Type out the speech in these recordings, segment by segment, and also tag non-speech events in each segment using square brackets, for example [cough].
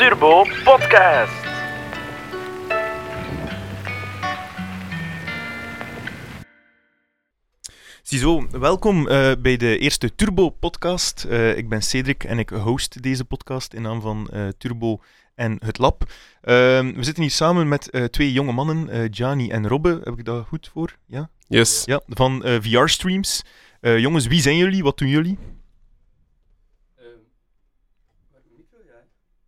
Turbo Podcast. Ziezo, welkom eh, bij de eerste Turbo Podcast. Eh, ik ben Cedric en ik host deze podcast in naam van eh, Turbo en het Lab. Ehm, we zitten hier samen met eh, twee jonge mannen, eh Gianni en Robbe. Heb ik dat goed voor? Ja? Yes. Ja, van eh, VR-streams. jongens, wie zijn jullie? Wat doen jullie?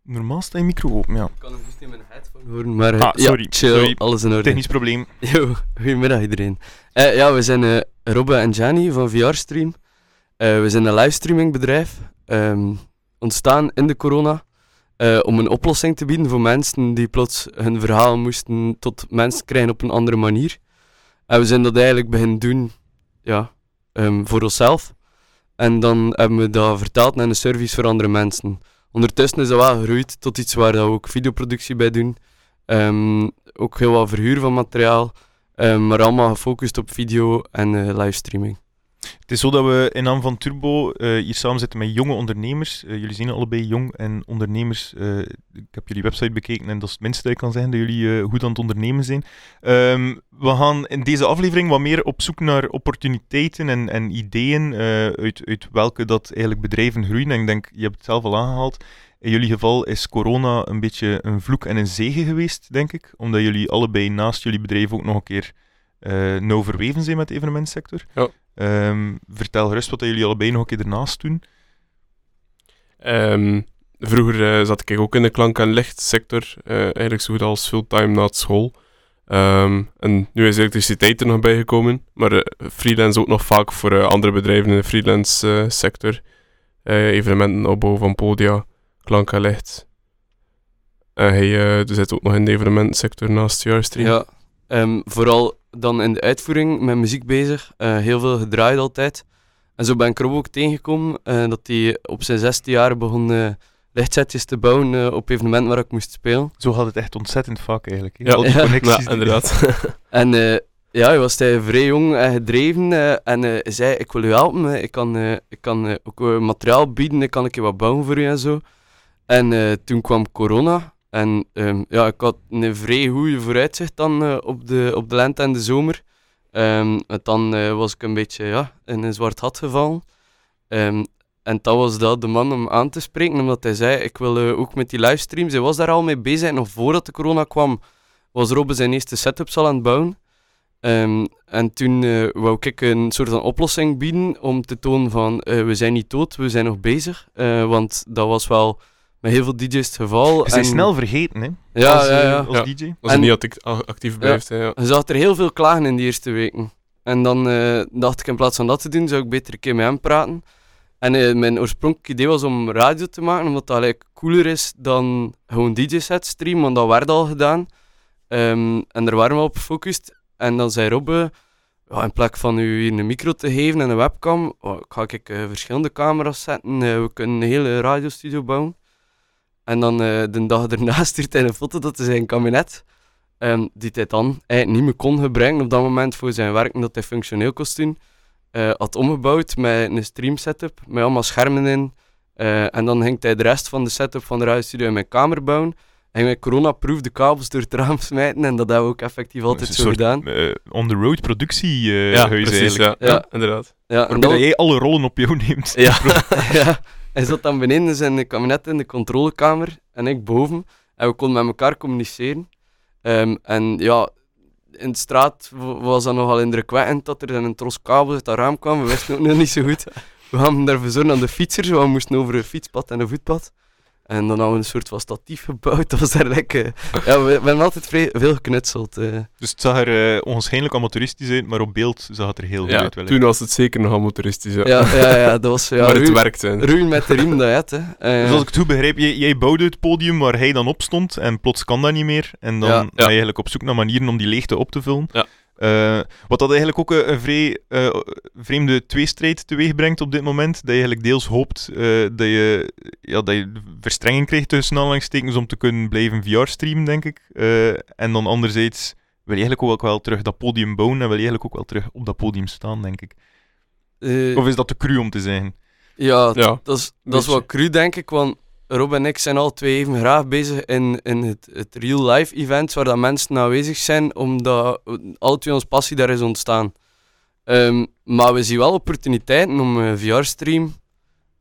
Normaal staat je micro open, ja. Ik kan hem juist in mijn headphone horen, maar... Ah, sorry, Ja, chill, sorry. alles in orde. Technisch probleem. [laughs] Yo, goedemiddag iedereen. Eh, ja, we zijn eh Robbe en Gianni van VR-stream. Eh, we zijn een livestreamingbedrijf, ehm, ontstaan in de corona, om een oplossing te bieden voor mensen die plots hun verhaal moesten tot mensen krijgen op een andere manier. En we zijn dat eigenlijk beginnen doen, ja, ehm, voor onszelf. En dan hebben we dat vertaald naar een service voor andere mensen. Ondertussen is dat wel gegroeid tot iets waar we ook videoproductie bij doen. Ehm, ook heel wat verhuur van materiaal, ehm, maar allemaal gefocust op video en eh, livestreaming. Het is zo dat we in naam van Turbo eh, hier samen zitten met jonge ondernemers. Eh, jullie zijn allebei jong en ondernemers. Eh, ik heb jullie website bekeken en dat is het minste dat ik kan zeggen, dat jullie goed aan het ondernemen zijn. Ehm, we gaan in deze aflevering wat meer op zoek naar opportuniteiten en, en ideeën uit, uit welke dat eigenlijk bedrijven groeien. En ik denk, je hebt het zelf al aangehaald. In jullie geval is corona een beetje een vloek en een zegen geweest, denk ik. Omdat jullie allebei naast jullie bedrijf ook nog een keer eh nauw verweven zijn met de evenementsector. Ja. Ehm, vertel gerust wat dat jullie allebei nog een keer ernaast doen. Ehm, vroeger eh, zat ik ook in de klank- en lichtsector, eh eigenlijk zo goed als fulltime na het school. Ehm, en nu is elektriciteit er nog bijgekomen, maar eh, freelance ook nog vaak voor eh, andere bedrijven in de freelance sector. Eh, evenementen opbouw van podia, klank en licht. En hij zit ook nog in de evenementensector naast Jarstream. Ja, ehm, vooral dan in de uitvoering met muziek bezig. eh, heel veel gedraaid altijd. En zo ben ik er ook tegengekomen eh, dat hij op zijn zesde jaar begon eh, lichtsetjes te bouwen eh, op evenementen waar ik moest spelen. Zo gaat het echt ontzettend vaak eigenlijk. Ja. Al die Ja. connecties. Ja, die- inderdaad. [laughs] En eh, ja, hij was hij vrij jong en gedreven. eh, en eh, hij zei, ik wil u helpen. ik kan, eh, ik kan eh, ook materiaal bieden. Ik kan een keer wat bouwen voor u en zo. En eh, toen kwam corona. En ehm, ja, ik had een vrij goede vooruitzicht dan eh, op, de, op de lente en de zomer. En dan eh, was ik een beetje ja, in een zwart gat gevallen. Ehm, en dat was dat de man om aan te spreken, omdat hij zei, ik wil eh, ook met die livestreams. Hij was daar al mee bezig, nog voordat de corona kwam, was Robbe zijn eerste setups al aan het bouwen. En toen wou ik een soort van oplossing bieden om te tonen van, we zijn niet dood, we zijn nog bezig. Want dat was wel met heel veel DJ's het geval. Bent En- snel vergeten, hè? Ja, als, ja, eh, ja. als Ja. DJ. Als En- hij niet actief blijft. hè, Ja. Je zag er heel veel klagen in die eerste weken. En dan eh, dacht ik, in plaats van dat te doen, zou ik beter een keer met hem praten. En eh, mijn oorspronkelijke idee was om radio te maken, omdat dat eigenlijk cooler is dan gewoon DJ-sets streamen, want dat werd al gedaan. Ehm, en daar waren we op gefocust. En dan zei Robbe, ja, in plaats van u hier een micro te geven en een webcam, oh, ga ik eh, verschillende camera's zetten. eh, we kunnen een hele radiostudio bouwen. En dan eh, de dag erna [laughs] stuurt hij een foto dat hij zijn kabinet Ehm, die hij dan eigenlijk niet meer kon gebruiken op dat moment voor zijn werk, omdat hij functioneel kost doen. eh, had omgebouwd met een stream setup, met allemaal schermen in. Eh, en dan ging hij de rest van de setup van de radiostudio in mijn kamer bouwen. En met corona-proof de kabels door het raam [laughs] smijten. En dat hebben we ook effectief altijd een zo soort gedaan. eh, on-the-road productiehuis Ja, huis precies. eigenlijk. Ja, Ja. ja, inderdaad. Ja, en Waarbij dan, dat jij alle rollen op jou neemt. Ja. [laughs] ja, hij zat dan beneden in zijn kabinet in de controlekamer en ik boven. En we konden met elkaar communiceren. Ehm, en ja, in de straat wa- was dat nogal indrukwekkend dat er een tros kabels uit dat raam kwam. We wisten ook nog niet zo goed. We hadden daarvoor zorgen aan de fietsers, we moesten over een fietspad en een voetpad. En dan hadden we een soort van statief gebouwd. [laughs] Dat was daar lekker. Ja, we, we hebben altijd vrij veel geknutseld. eh. Dus het zag er uh, onwaarschijnlijk amateuristisch uit, maar op beeld zag het er heel goed Ja, uit. wel, toen was het zeker nog amateuristisch. Ja. Ja, ja, ja, dat was ja, maar het ruw, werkt. Hè. ruw met de riem dat je hebt. Hè. Eh, Dus als ik het goed begrijp, jij, jij bouwde het podium waar hij dan op stond en plots kan dat niet meer. En dan Ja. ben je eigenlijk op zoek naar manieren om die leegte op te vullen. Ja. Eh, wat dat eigenlijk ook een, een vrij eh, vreemde tweestrijd teweeg brengt op dit moment. Dat je eigenlijk deels hoopt eh, dat, je, ja, dat je verstrenging krijgt tussen aanhalingstekens om te kunnen blijven VR-streamen, denk ik. Eh, en dan anderzijds wil je eigenlijk ook wel terug dat podium bouwen en wil je eigenlijk ook wel terug op dat podium staan, denk ik. eh, Of is dat te cru om te zeggen? Ja, Ja, dat is, dat is wel cru, denk ik. Want Rob en ik zijn al twee even graag bezig in, in het, het real-life event waar dat mensen aanwezig zijn, omdat alle twee ons passie daar is ontstaan. Ehm, maar we zien wel opportuniteiten om een VR-stream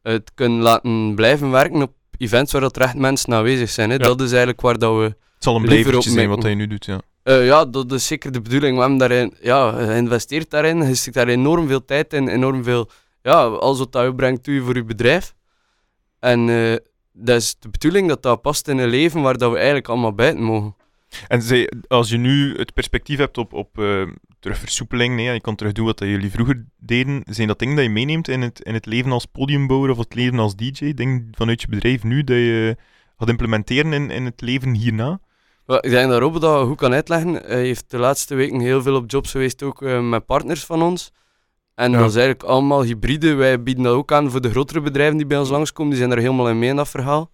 te kunnen laten blijven werken op events waar dat er echt mensen aanwezig zijn. Hè. Ja. Dat is eigenlijk waar dat we... Het zal een Liever blijvertje zijn wat hij nu doet, ja. Eh, ja, dat is zeker de bedoeling. We hebben daarin ja, geïnvesteerd daarin. Je stikt daar enorm veel tijd in, enorm veel... Ja, alles wat dat opbrengt doe je voor je bedrijf. En eh, dat is de bedoeling dat dat past in een leven waar dat we eigenlijk allemaal buiten mogen. En zij, als je nu het perspectief hebt op, op eh, terugversoepeling, nee, je kan terug doen wat dat jullie vroeger deden, zijn dat dingen dat je meeneemt in het, in het leven als podiumbouwer of het leven als DJ? Dingen vanuit je bedrijf nu dat je gaat implementeren in, in het leven hierna? Ik denk dat Rob dat goed kan uitleggen. Hij heeft de laatste weken heel veel op jobs geweest, ook eh, met partners van ons. En Ja. dat is eigenlijk allemaal hybride. Wij bieden dat ook aan voor de grotere bedrijven die bij ons langskomen. Die zijn er helemaal in mee in dat verhaal.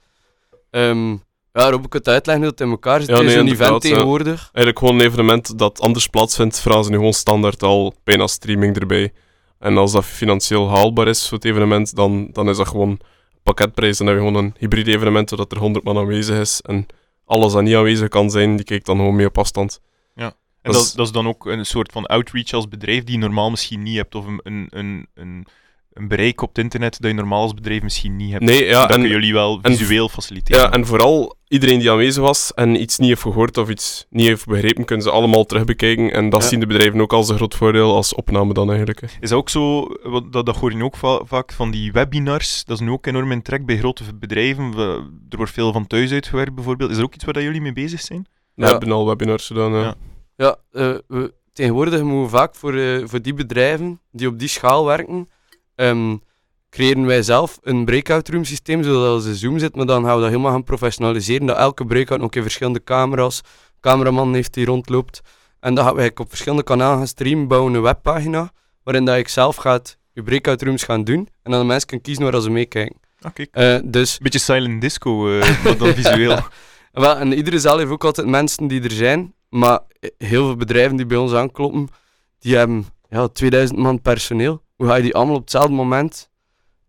Ehm, ja, Rob, ik het uitleggen hoe het in elkaar zit. Ja, Het is nee, een event ja. tegenwoordig. Eigenlijk gewoon een evenement dat anders plaatsvindt, vragen ze nu gewoon standaard al bijna streaming erbij. En als dat financieel haalbaar is voor het evenement, dan, dan is dat gewoon pakketprijs. Dan heb je gewoon een hybride evenement waar dat er 100 man aanwezig is. En alles dat niet aanwezig kan zijn, die kijkt dan gewoon mee op afstand. En Dat dat, is- dat is dan ook een soort van outreach als bedrijf die je normaal misschien niet hebt, of een, een, een, een, een bereik op het internet dat je normaal als bedrijf misschien niet hebt. Nee, ja, dat en, kunnen jullie wel en- visueel faciliteren. ja, en vooral iedereen die aanwezig was en iets niet heeft gehoord of iets niet heeft begrepen, kunnen ze allemaal terugbekijken. En dat Ja. zien de bedrijven ook als een groot voordeel, als opname dan eigenlijk. hè. Is dat ook zo, dat, dat hoor je ook va- vaak van die webinars, dat is nu ook enorm in trek bij grote bedrijven. Er wordt veel van thuis uitgewerkt bijvoorbeeld. Is er ook iets waar dat jullie mee bezig zijn? We Ja. hebben al webinars gedaan. ja. Ja. Eh, we, tegenwoordig moeten we vaak voor, eh, voor die bedrijven die op die schaal werken, ehm, creëren wij zelf een breakout room systeem, zodat als de Zoom zit, maar dan gaan we dat helemaal gaan professionaliseren, dat elke breakout ook in verschillende camera's, cameraman heeft die rondloopt, en dan gaan we op verschillende kanalen gaan streamen, bouwen een webpagina, waarin dat ik zelf gaat je breakout rooms gaan doen, en dan de mensen kunnen kiezen waar ze meekijken. Kijk. Eh, dus Beetje silent disco, eh, [laughs] maar dan visueel. [laughs] wel, en iedere zaal heeft ook altijd mensen die er zijn, maar heel veel bedrijven die bij ons aankloppen, die hebben ja, 2000 man personeel. Hoe ga je die allemaal op hetzelfde moment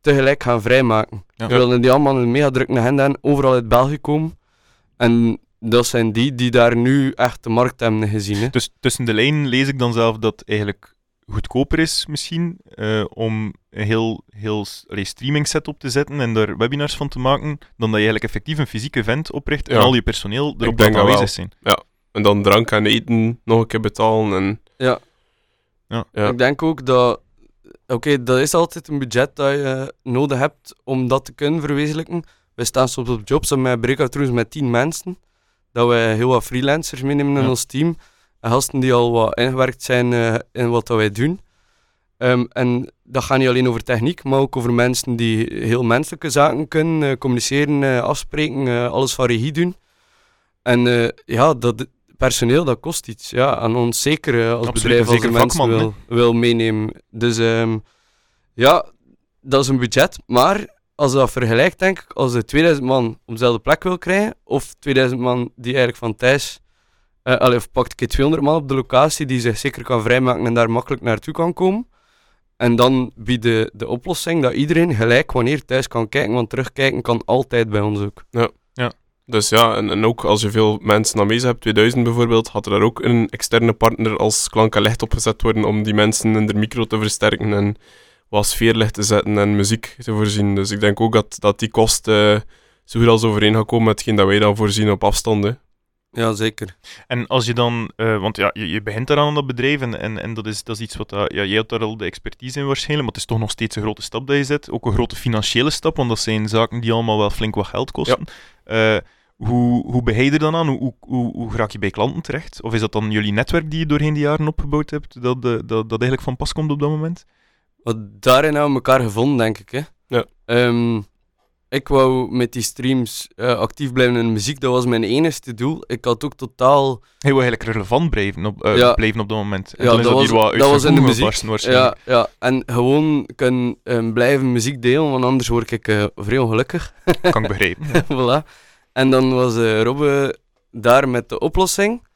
tegelijk gaan vrijmaken? Ja. We willen die allemaal een mega druk agenda hebben, overal uit België komen. En dat zijn die die daar nu echt de markt hebben gezien. Hè. Dus tussen de lijnen lees ik dan zelf dat het eigenlijk goedkoper is misschien eh, om een heel, heel streaming set op te zetten en daar webinars van te maken, dan dat je eigenlijk effectief een fysiek event opricht en Ja. al je personeel erop aanwezig zijn. En dan drank en eten nog een keer betalen. En, Ja. Ja. Ja. Ik denk ook dat... Oké, dat is altijd een budget dat je nodig hebt om dat te kunnen verwezenlijken. We staan soms op jobs met breakout rooms met 10 mensen. Dat wij heel wat freelancers meenemen in Ja. ons team. En gasten die al wat ingewerkt zijn eh, in wat dat wij doen. Ehm, en dat gaat niet alleen over techniek, maar ook over mensen die heel menselijke zaken kunnen. eh, communiceren, eh, afspreken, eh, alles van regie doen. En eh, ja, dat personeel, dat kost iets. Ja, aan ons zeker eh, als Absoluut, bedrijf, als de mensen wil, wil meenemen. Dus ehm, ja, dat is een budget. Maar als je dat vergelijkt, denk ik, als je 2000 man op dezelfde plek wil krijgen, of 2000 man die eigenlijk van thuis, allee, of pakt een keer 200 man op de locatie die zich zeker kan vrijmaken en daar makkelijk naartoe kan komen. En dan biedt de, de oplossing dat iedereen gelijk wanneer thuis kan kijken, want terugkijken kan altijd bij ons ook. Dus ja, en, en ook als je veel mensen aanwezig hebt, 2000 bijvoorbeeld, had er daar ook een externe partner als klank en licht opgezet worden om die mensen in de micro te versterken en wat sfeerlicht te zetten en muziek te voorzien. Dus ik denk ook dat, dat die kost eh, zo goed als overeen gaat komen met hetgeen dat wij dan voorzien op afstand. hè. Ja, zeker. En als je dan, eh, want ja, je, je begint daaraan aan dat bedrijf en, en, en dat, is, dat is iets wat, dat- ja, jij hebt daar al de expertise in waarschijnlijk, maar het is toch nog steeds een grote stap dat je zet. Ook een grote financiële stap, want dat zijn zaken die allemaal wel flink wat geld kosten. Eh, hoe, hoe begin je er dan aan? Hoe, hoe, hoe, raak je bij klanten terecht? Of is dat dan jullie netwerk die je doorheen de jaren opgebouwd hebt, dat, dat, dat eigenlijk van pas komt op dat moment? Want daarin hebben we elkaar gevonden, denk ik. Hè. Ja. Ehm, ik wou met die streams eh, actief blijven in de muziek. Dat was mijn enigste doel. Ik had ook totaal... Hij wil eigenlijk relevant blijven op, eh, Ja. blijven op dat moment. En Ja, dan is dat dat, was- hier wat dat was in de muziek. Ja, ja, en gewoon kunnen ehm, blijven muziek delen, want anders word ik eh, vrij ongelukkig. Kan ik begrijpen. [laughs] voilà. En dan was eh, Robbe daar met de oplossing.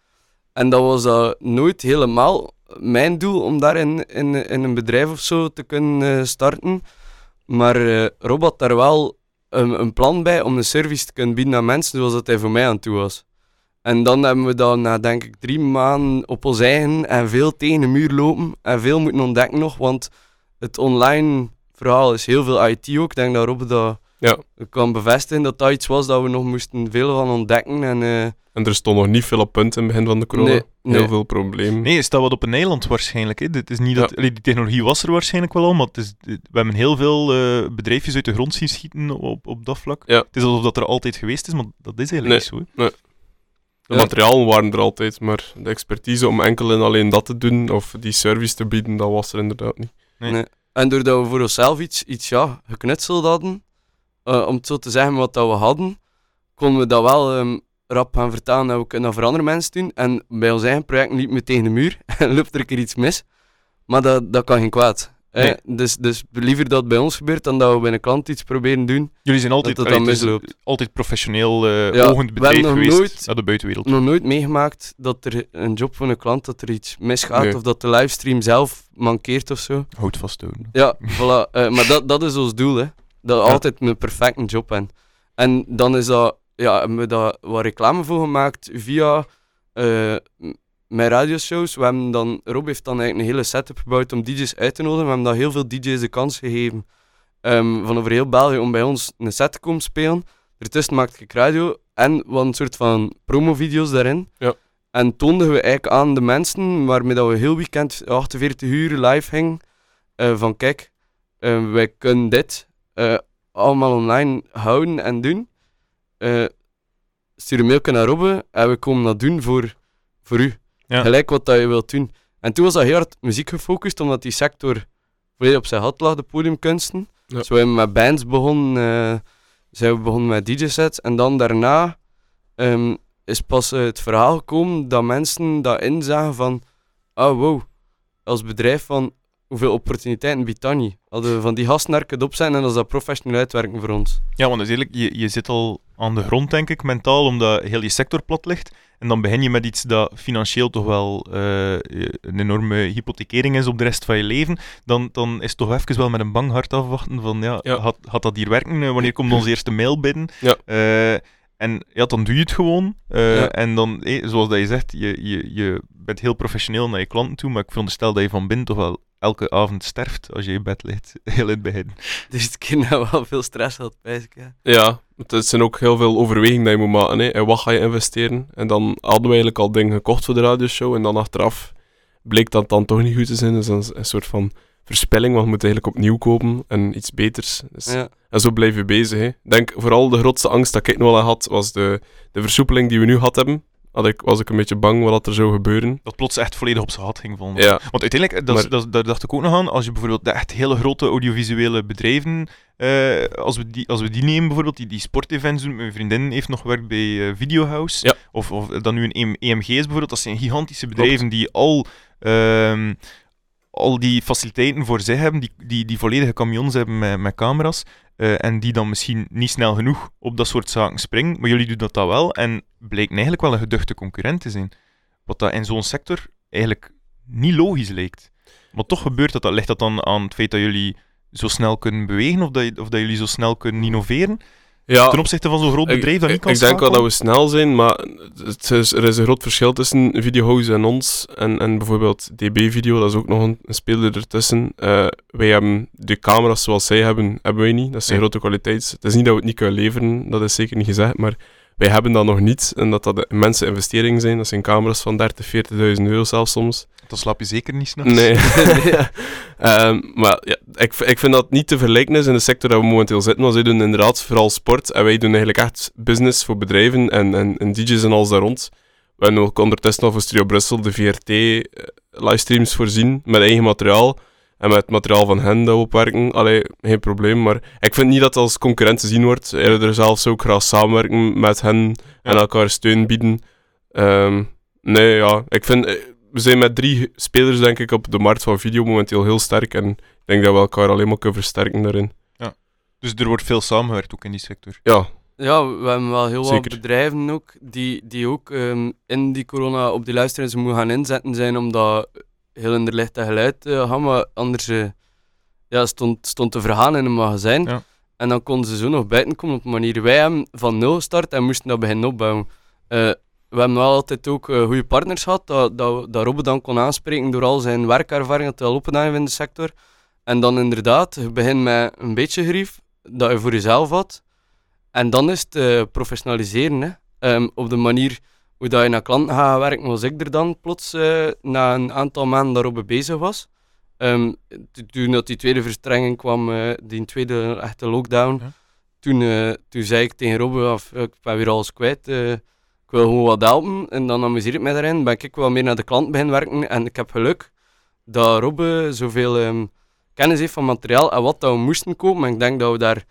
En dat was nooit helemaal mijn doel om daar in, in, in een bedrijf of zo te kunnen eh, starten. Maar eh Rob had daar wel een, een plan bij om een service te kunnen bieden aan mensen zoals dat hij voor mij aan toe was. En dan hebben we dat na denk ik drie maanden op ons eigen en veel tegen de muur lopen en veel moeten ontdekken nog, want het online verhaal is heel veel IT ook. Ik denk dat Rob dat Ja. kan bevestigen dat dat iets was dat we nog moesten veel van ontdekken. En, eh, En er stond nog niet veel op punt in het begin van de corona. Nee, nee. Heel veel problemen. Nee, is dat wat op een eiland waarschijnlijk. Hè? Dit is niet dat, Ja. allee, die technologie was er waarschijnlijk wel al, maar het is, we hebben heel veel eh, bedrijfjes uit de grond zien schieten op, op dat vlak. Ja. Het is alsof dat er altijd geweest is, maar dat is eigenlijk Nee. niet zo. Hè? De Ja. materialen waren er altijd, maar de expertise om enkel en alleen dat te doen of die service te bieden, dat was er inderdaad niet. Nee. Nee. En doordat we voor onszelf iets, iets ja, geknutseld hadden, eh, om het zo te zeggen wat dat we hadden, konden we dat wel ehm, rap gaan vertalen en we kunnen dat voor andere mensen doen. En bij ons eigen project liepen we tegen de muur [laughs] en loopt er een keer iets mis. Maar dat, dat kan geen kwaad. Nee. Dus, dus liever dat het bij ons gebeurt dan dat we bij een klant iets proberen doen. Jullie zijn altijd, dat allee, is misloopt. altijd professioneel eh Ja, ogend we bedrijf geweest nooit- naar de buitenwereld. nog nooit meegemaakt dat er een job van een klant, dat er iets misgaat Nee. of dat de livestream zelf mankeert of zo. Houd vasthouden. Ja, voilà. Eh, maar dat, dat is ons doel, hè. Dat Ja. altijd een perfecte job hebben. En dan is dat, ja, hebben we daar wat reclame voor gemaakt via m- mijn radioshows. We hebben dan, Rob heeft dan eigenlijk een hele setup gebouwd om DJ's uit te nodigen. We hebben dan heel veel DJ's de kans gegeven ehm, van over heel België om bij ons een set te komen spelen. Ertussen maakte ik radio en wat een soort van promovideo's daarin. Ja. En toonden we eigenlijk aan de mensen waarmee dat we heel weekend 48 uur live hingen. eh, van kijk, eh, wij kunnen dit eh, allemaal online houden en doen. Eh, stuur een mailje naar Robbe en we komen dat doen voor, voor u. Ja. Gelijk wat dat je wilt doen. En toen was dat heel hard muziek gefocust, omdat die sector volledig op zijn gat lag, de podiumkunsten. Ja. Dus we hebben met bands begonnen, eh, zijn we begonnen met DJ-sets. En dan daarna ehm, is pas het verhaal gekomen dat mensen dat inzagen van, ah wow, als bedrijf van hoeveel opportuniteiten biedt dat niet? Hadden we van die gasten naar kunnen opzetten en als dat professioneel uitwerken voor ons. Ja, want dat is eigenlijk, je, je zit al aan de grond, denk ik, mentaal, omdat heel je sector plat ligt. En dan begin je met iets dat financieel toch wel eh, een enorme hypothekering is op de rest van je leven. Dan, dan is het toch even wel met een bang hart afwachten van, ja, Ja. Had, had dat hier werken? Eh, Wanneer komt onze eerste mail binnen? Ja. Eh, en ja, dan doe je het gewoon. Ja. En dan, zoals dat je zegt, je, je, je bent heel professioneel naar je klanten toe, maar ik veronderstel dat je van binnen toch wel elke avond sterft als je in bed ligt. [laughs] Heel in het begin. Dus het kind nou wel veel stress had, ik. Ja, het zijn ook heel veel overwegingen dat je moet maken. Hè. En wat ga je investeren? En dan hadden we eigenlijk al dingen gekocht voor de radioshow. En dan achteraf bleek dat dan toch niet goed te zijn. Dus dat is een soort van verspilling, want we moeten eigenlijk opnieuw kopen en iets beters. Dus, Ja. En zo blijf je bezig. Hè. Ik denk vooral de grootste angst dat ik nog wel had, was de, de versoepeling die we nu gehad hebben. Had ik, was ik een beetje bang wat er zou gebeuren. Dat plots echt volledig op zijn gat ging vallen. Ja, Want uiteindelijk, dat, Maar- dat, daar dacht ik ook nog aan, als je bijvoorbeeld de echt hele grote audiovisuele bedrijven, eh, als, we die, als we die nemen bijvoorbeeld, die, die sportevents doen, mijn vriendin heeft nog gewerkt bij eh, Videohouse, Ja. of, of dan nu een EM EMG is bijvoorbeeld, dat zijn gigantische bedrijven die al, ehm, al die faciliteiten voor zich hebben, die, die, die volledige camions hebben met, met camera's, eh, en die dan misschien niet snel genoeg op dat soort zaken springen, maar jullie doen dat dan wel, en blijken eigenlijk wel een geduchte concurrent te zijn. Wat dat in zo'n sector eigenlijk niet logisch lijkt. Maar toch gebeurt dat. dat. Ligt dat dan aan het feit dat jullie zo snel kunnen bewegen of dat, of dat jullie zo snel kunnen innoveren ja ten opzichte van zo'n groot ik- bedrijf dat niet kan ik denk wel dat we snel zijn, maar het is, er is een groot verschil tussen Videohouse en ons. En, en bijvoorbeeld DB-video, dat is ook nog een, een speler ertussen. Eh, wij hebben de camera's zoals zij hebben, hebben wij niet. Dat is een Nee. grote kwaliteit. Het is niet dat we het niet kunnen leveren, dat is zeker niet gezegd, maar wij hebben dat nog niet. En dat dat immense investeringen zijn. Dat zijn camera's van 30.000, 40.000 euro zelfs soms. Dan slaap je zeker niet s'nachts. Nee. [laughs] [laughs] Ehm, maar ja, ik, ik vind dat niet te vergelijken is in de sector dat we momenteel zitten. Want zij doen inderdaad vooral sport. En wij doen eigenlijk echt business voor bedrijven en, en, en DJ's en alles daar rond. We hebben ook ondertussen al voor Studio Brussel de VRT eh, livestreams voorzien met eigen materiaal. En met het materiaal van hen dat we opwerken. Allee, geen probleem. Maar ik vind niet dat het als concurrent te zien wordt. Eerder zelf zou ik graag samenwerken met hen en Ja. elkaar steun bieden. Ehm, nee, ja. Ik vind, eh, we zijn met drie spelers, denk ik, op de markt van video momenteel heel sterk. En ik denk dat we elkaar alleen maar kunnen versterken daarin. Dus er wordt veel samengewerkt ook in die sector. Ja, Ja, we hebben wel heel Zeker. wat bedrijven ook die, die ook ehm, in die corona op die luisteraars moeten gaan inzetten zijn omdat heel in de licht en geluid eh, gaan, maar anders eh, ja, stond, stond te vergaan in een magazijn. Ja. En dan konden ze zo nog buiten komen op een manier. Wij hebben van nul gestart en moesten dat beginnen opbouwen. Eh, we hebben wel altijd ook uh, goede partners gehad, dat, dat, dat Robbe dan kon aanspreken door al zijn werkervaring dat hij al opgedaan in de sector. En dan inderdaad, je begint met een beetje grief dat je voor jezelf had. En dan is het uh, professionaliseren. Hè. Ehm, op de manier hoe dat je naar klanten gaat werken, was ik er dan plots uh, na een aantal maanden daarop bezig was. Um, toen dat die tweede verstrenging kwam, uh, die tweede echte lockdown, toen, toen zei ik tegen Robbe, af, ik ben weer alles kwijt, ik wil gewoon wat helpen. En dan amuseer ik mij daarin, ben ik wel meer naar de klant beginnen werken. En ik heb geluk dat Robbe zoveel um, kennis heeft van materiaal en wat dat we moesten kopen. En ik denk dat we daar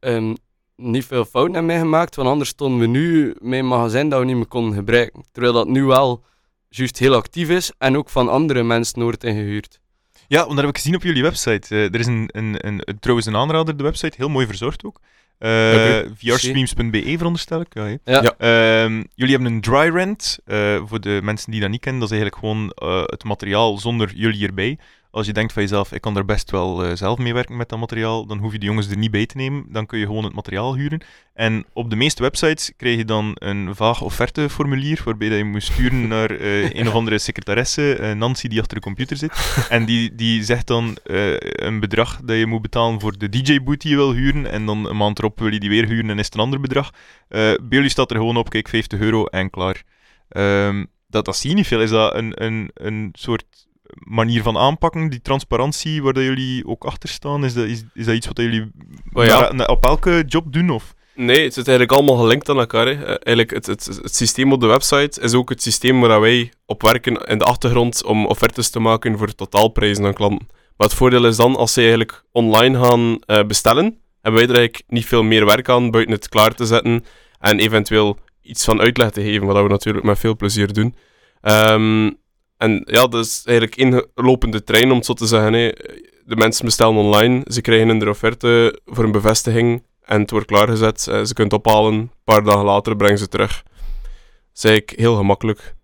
um, niet veel fouten hebben mee gemaakt, want anders stonden we nu met een magazijn dat we niet meer konden gebruiken. Terwijl dat nu wel juist heel actief is en ook van andere mensen wordt ingehuurd. Ja, want dat heb ik gezien op jullie website. Uh, er is een, een, een, trouwens een aanrader, de website, heel mooi verzorgd ook. Uh, okay. VRstreams.be veronderstel ik. Ja, ja. ja. Um, jullie hebben een dry rent. Uh, voor de mensen die dat niet kennen, dat is eigenlijk gewoon uh, het materiaal zonder jullie erbij. Als je denkt van jezelf, ik kan daar best wel uh, zelf mee werken met dat materiaal, dan hoef je de jongens er niet bij te nemen. Dan kun je gewoon het materiaal huren. En op de meeste websites krijg je dan een vaag offerteformulier, waarbij dat je moet sturen [laughs] naar uh, een of andere secretaresse, uh, Nancy, die achter de computer zit. En die, die zegt dan een bedrag dat je moet betalen voor de DJ-boot die je wil huren. En dan een maand erop wil je die weer huren en is het een ander bedrag. bij jullie staat er gewoon op, kijk, 50 euro en klaar. Um, dat, dat zie je niet veel. Is dat een, een, een soort manier van aanpakken, die transparantie waar dat jullie ook achter staan? Is dat, is, is dat iets wat jullie oh ja. na, op elke job doen? Of? Nee, het zit eigenlijk allemaal gelinkt aan elkaar. Hè. Eigenlijk het, het, het systeem op de website is ook het systeem waar wij op werken in de achtergrond om offertes te maken voor totaalprijzen aan klanten. Maar het voordeel is dan, als ze eigenlijk online gaan uh, bestellen, hebben wij er eigenlijk niet veel meer werk aan buiten het klaar te zetten en eventueel iets van uitleg te geven, wat we natuurlijk met veel plezier doen. Um, en ja, dat is eigenlijk inlopende trein, om het zo te zeggen. Hè. De mensen bestellen online, ze krijgen een offerte voor een bevestiging en het wordt klaargezet. Ze kunnen het ophalen, een paar dagen later brengen ze terug. Dat is eigenlijk heel gemakkelijk.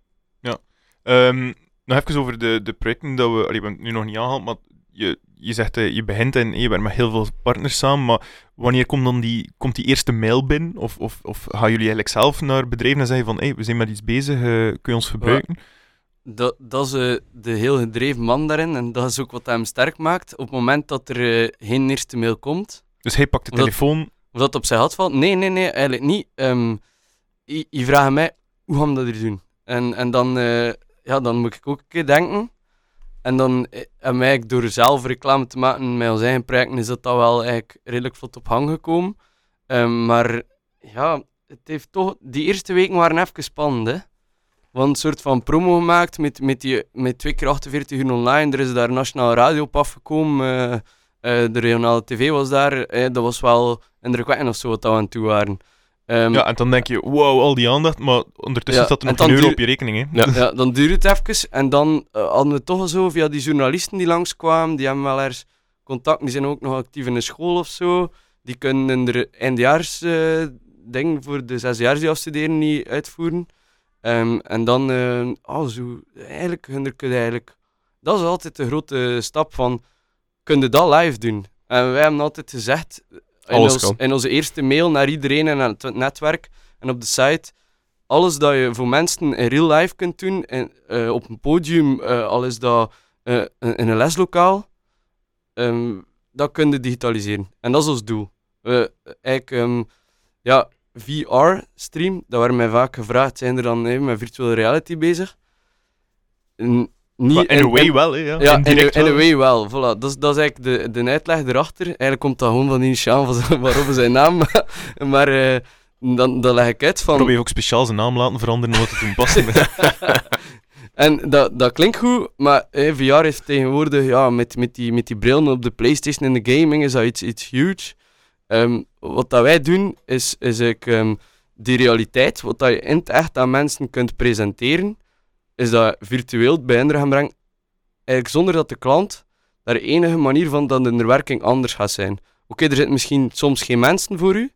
Ja. Um, nog even over de, de projecten dat we... Allee, we hebben het nu nog niet aangehaald, maar je, je zegt, uh, je begint en je werkt met heel veel partners samen, maar wanneer komt dan die, komt die eerste mail binnen? Of, of, of gaan jullie eigenlijk zelf naar bedrijven en zeggen van, hey, we zijn met iets bezig, uh, kun je ons gebruiken? Ja dat, dat is uh, de heel gedreven man daarin en dat is ook wat hem sterk maakt. Op het moment dat er uh, geen eerste mail komt. Dus hij pakt de telefoon. Of dat op zijn had valt? Nee, nee, nee, eigenlijk niet. Um, je, je vraagt mij, hoe gaan we dat hier doen? En, en dan, uh, ja, dan moet ik ook een keer denken. En dan, en mij, door zelf reclame te maken met ons eigen projecten, is dat, dat wel eigenlijk redelijk vlot op gang gekomen. Um, maar ja, het heeft toch, die eerste weken waren even spannend, hè. Want een soort van promo gemaakt met, met, die, met twee keer 48 uur online. Er is daar nationale radio op afgekomen. Uh, uh, de regionale tv was daar. Uh, dat was wel indrukwekkend of zo wat we aan toe waren. Um, ja, en dan denk je, wow, al die aandacht, maar ondertussen Ja, staat er nog een euro op je rekening. Hè? Ja. [laughs] ja, dan duurt het even. En dan eh, hadden we toch zo via die journalisten die langskwamen. Die hebben wel ergens contact. Die zijn ook nog actief in een school of zo. Die kunnen er eindejaars eh ding voor de zesjaars die afstuderen niet uitvoeren. Ehm, en dan, eh, oh, zo, eigenlijk, kun je eigenlijk, dat is altijd de grote stap van, kun je dat live doen? En wij hebben altijd gezegd, in, ons- in onze eerste mail naar iedereen en aan het netwerk en op de site, alles dat je voor mensen in real life kunt doen, en, eh, op een podium, eh, al is dat eh, in een leslokaal, ehm, dat kun je digitaliseren. En dat is ons doel. We, eigenlijk, ehm, ja, VR-stream, dat werd mij vaak gevraagd, zijn er dan eh, met virtual reality bezig? N- niet in in- a way in- wel, hè? Ja, ja, in, a, in a wel. way wel. Voilà. Dat, is, dat is eigenlijk de, de uitleg erachter. Eigenlijk komt dat gewoon van die Initiaal, van zijn- waarom zijn naam. [laughs] maar eh, dan, dan leg ik uit van... Probeer ook speciaal zijn naam laten veranderen omdat het toen past. [laughs] En dat, dat klinkt goed, maar VR is tegenwoordig, ja, met, met, die, met die brillen op de PlayStation en de gaming, is dat iets, iets huge. Ehm, wat dat wij doen, is, is eigenlijk, ehm, die realiteit, wat dat je in het echt aan mensen kunt presenteren, is dat virtueel bij hen gaan brengen, eigenlijk zonder dat de klant daar enige manier van dat de werking anders gaat zijn. Oké, er zitten misschien soms geen mensen voor u.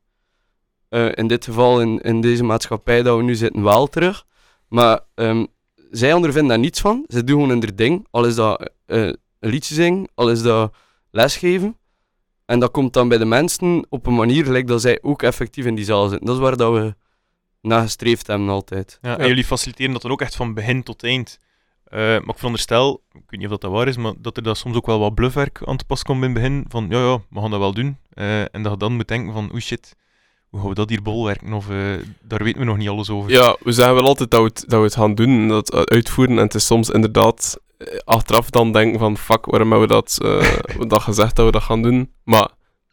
Eh, in dit geval, in, in deze maatschappij dat we nu zitten, wel terug. Maar ehm, zij ondervinden daar niets van. Ze doen gewoon hun ding. Al is dat een liedje zingen, al is dat lesgeven. En dat komt dan bij de mensen op een manier gelijk dat zij ook effectief in die zaal zitten. Dat is waar dat we naar gestreefd hebben altijd. Ja, En jullie faciliteren dat dan ook echt van begin tot eind. Uh, maar ik veronderstel, ik weet niet of dat, waar is, maar dat er dat soms ook wel wat bluffwerk aan te pas komt in het begin. Van ja, ja, we gaan dat wel doen. Uh, en dat je dan moet denken van, oeh shit, hoe gaan we dat hier bolwerken? Of uh, daar weten we nog niet alles over. Ja, we zeggen wel altijd dat we het, dat we het gaan doen, dat uitvoeren. En het is soms inderdaad achteraf dan denken van, fuck, waarom hebben we dat, [laughs] dat gezegd dat we dat gaan doen? Maar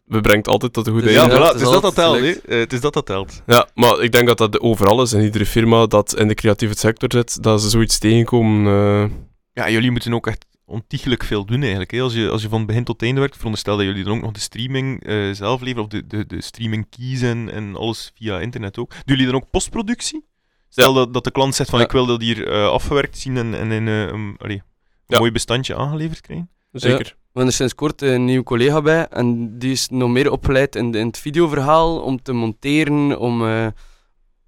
we brengt altijd tot een goede dus, Ja, voilà, het is dat dat telt. Uh, het is dat dat telt. Ja, maar ik denk dat dat overal is. In iedere firma dat in de creatieve sector zit, dat ze zoiets tegenkomen. Uh... Ja, jullie moeten ook echt ontiegelijk veel doen eigenlijk. Hè. Als, je, als je van begin tot einde werkt, veronderstel dat jullie dan ook nog de streaming uh, zelf leveren, of de, de, de streaming kiezen en alles via internet ook. Doen jullie dan ook postproductie? Stel dat, dat de klant zegt van ik wil dat hier afgewerkt zien en, en in een ja. mooi bestandje aangeleverd krijgen. Zeker. We hebben er sinds kort een nieuwe collega bij en die is nog meer opgeleid in, in het videoverhaal om te monteren, om... Uh,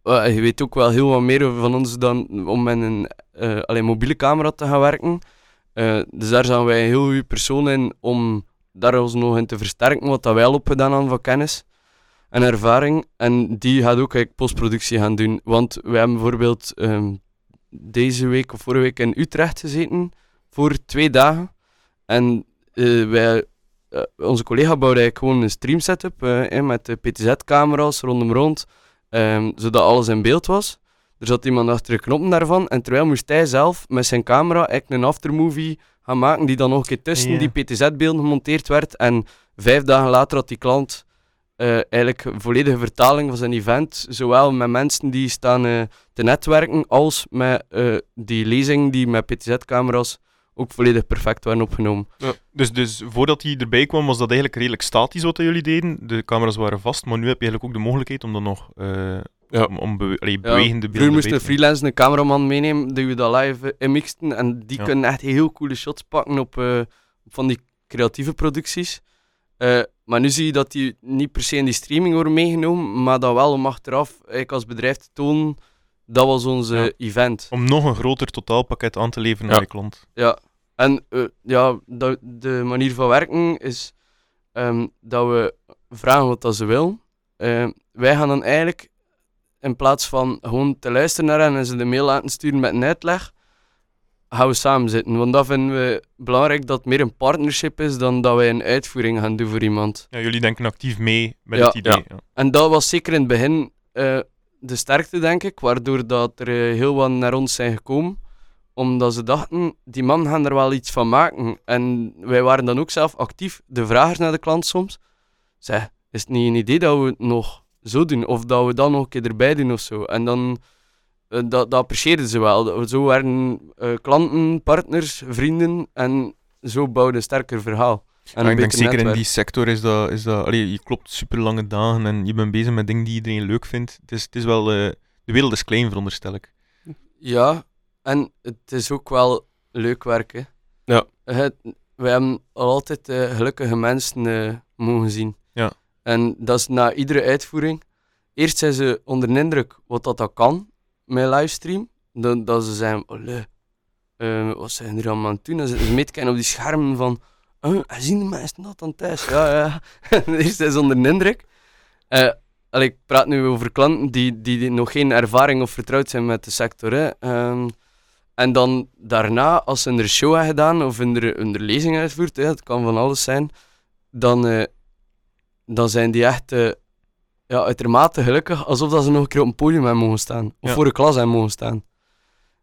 je weet ook wel heel wat meer van ons dan om met een uh, alleen mobiele camera te gaan werken. Uh, dus daar zijn wij een heel goede persoon in om daar ons nog in te versterken, wat dat wij al opgedaan hebben van kennis en ervaring. En die gaat ook eigenlijk postproductie gaan doen. Want wij hebben bijvoorbeeld um, deze week of vorige week in Utrecht gezeten voor twee dagen. En uh, wij, uh, onze collega bouwde gewoon een stream setup uh, met de PTZ-camera's rondom rond, um, zodat alles in beeld was. Er zat iemand achter de knoppen daarvan en terwijl moest hij zelf met zijn camera eigenlijk een aftermovie gaan maken die dan nog een keer tussen yeah. die PTZ-beelden gemonteerd werd. En vijf dagen later had die klant uh, eigenlijk volledige vertaling van zijn event, zowel met mensen die staan uh, te netwerken, als met uh, die lezing die met PTZ-camera's ook volledig perfect waren opgenomen. Ja, dus, dus voordat hij erbij kwam, was dat eigenlijk redelijk statisch wat jullie deden. De camera's waren vast, maar nu heb je eigenlijk ook de mogelijkheid om dan nog uh, ja. om, om be allee, bewegende beelden Vroeger moest een freelance een cameraman meenemen, die we dat live inmixten. En die ja. kunnen echt heel coole shots pakken op, uh, op van die creatieve producties. Uh, maar nu zie je dat die niet per se in die streaming worden meegenomen, maar dat wel om achteraf eigenlijk als bedrijf te tonen dat was onze ja. event. Om nog een groter totaalpakket aan te leveren ja. naar de klant. Ja, en uh, ja, de, de manier van werken is um, dat we vragen wat dat ze wil. Uh, wij gaan dan eigenlijk, in plaats van gewoon te luisteren naar hen en ze de mail laten sturen met een uitleg, gaan we samen zitten. Want dat vinden we belangrijk dat het meer een partnership is dan dat wij een uitvoering gaan doen voor iemand. Ja, jullie denken actief mee met ja, het idee. Ja. En dat was zeker in het begin uh, de sterkte, denk ik, waardoor dat er heel wat naar ons zijn gekomen omdat ze dachten, die man gaan er wel iets van maken. En wij waren dan ook zelf actief, de vragers naar de klant soms. Zeg, is het niet een idee dat we nog zo doen? Of dat we dan nog een keer erbij doen of zo? En dan, uh, dat, dat apprecieerden ze wel. Zo werden uh, klanten, partners, vrienden en zo bouwden een sterker verhaal. En ik denk zeker in die sector is dat, is dat allee, je klopt super lange dagen en je bent bezig met dingen die iedereen leuk vindt. Het is, het is wel, uh, de wereld is klein, veronderstel ik. Ja, en het is ook wel leuk werken. Ja. Het, we hebben altijd uh, gelukkige mensen uh, mogen zien. En dat is na iedere uitvoering. Eerst zijn ze onder de indruk wat dat, kan met livestream. Dat, dat ze zeggen, oh, uh, wat zijn er allemaal aan het doen? Dan ze mee te kijken op die schermen van, oh, zien de mensen dat dan thuis? Ja, ja. [laughs] Eerst zijn ze onder de indruk. Allee, ik praat nu over klanten die, die nog geen ervaring of vertrouwd zijn met de sector. Hè. Um, en dan daarna, als ze een show hebben gedaan of een, lezing uitvoert, het kan van alles zijn, dan, uh, dan zijn die echt uh, ja, uitermate gelukkig, alsof dat ze nog een keer op een podium hebben mogen staan. Of ja. voor een klas hebben mogen staan.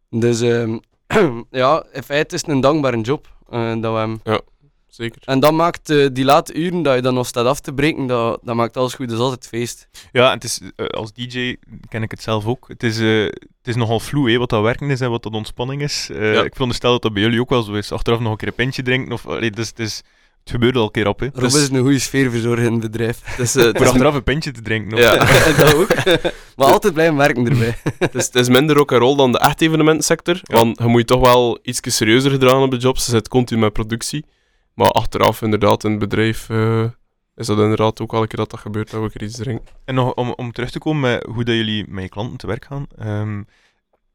Dus uh, [clears throat] ja, in feite is het een dankbare job dat we hebben. Ja, zeker. En dat maakt die late uren dat je dan nog staat af te breken, dat, dat maakt alles goed. Dat is altijd feest. Ja, en het is, als DJ ken ik het zelf ook. Het is het is nogal vloe, wat dat werken is en wat dat ontspanning is. Ja. Ik veronderstel dat dat bij jullie ook wel zo is. Achteraf nog een keer een pintje drinken. Of, allee, dus, het, is, het gebeurt al een keer op. Hè. Rob dus, is een goede sfeerverzorger in het bedrijf. [laughs] Dus, uh, voor achteraf een pintje te drinken. Ja, [laughs] dat ook. maar altijd blijven werken erbij. [laughs] dus het is minder ook een rol dan de echt evenementsector. Ja. Want je moet je toch wel iets serieuzer gedragen op de jobs. Ze zit continu met productie. Maar achteraf inderdaad in het bedrijf... Uh, is dat inderdaad ook elke keer dat dat gebeurt, dat we er iets drinken. En nog om, om terug te komen met hoe dat jullie met je klanten te werk gaan. Um,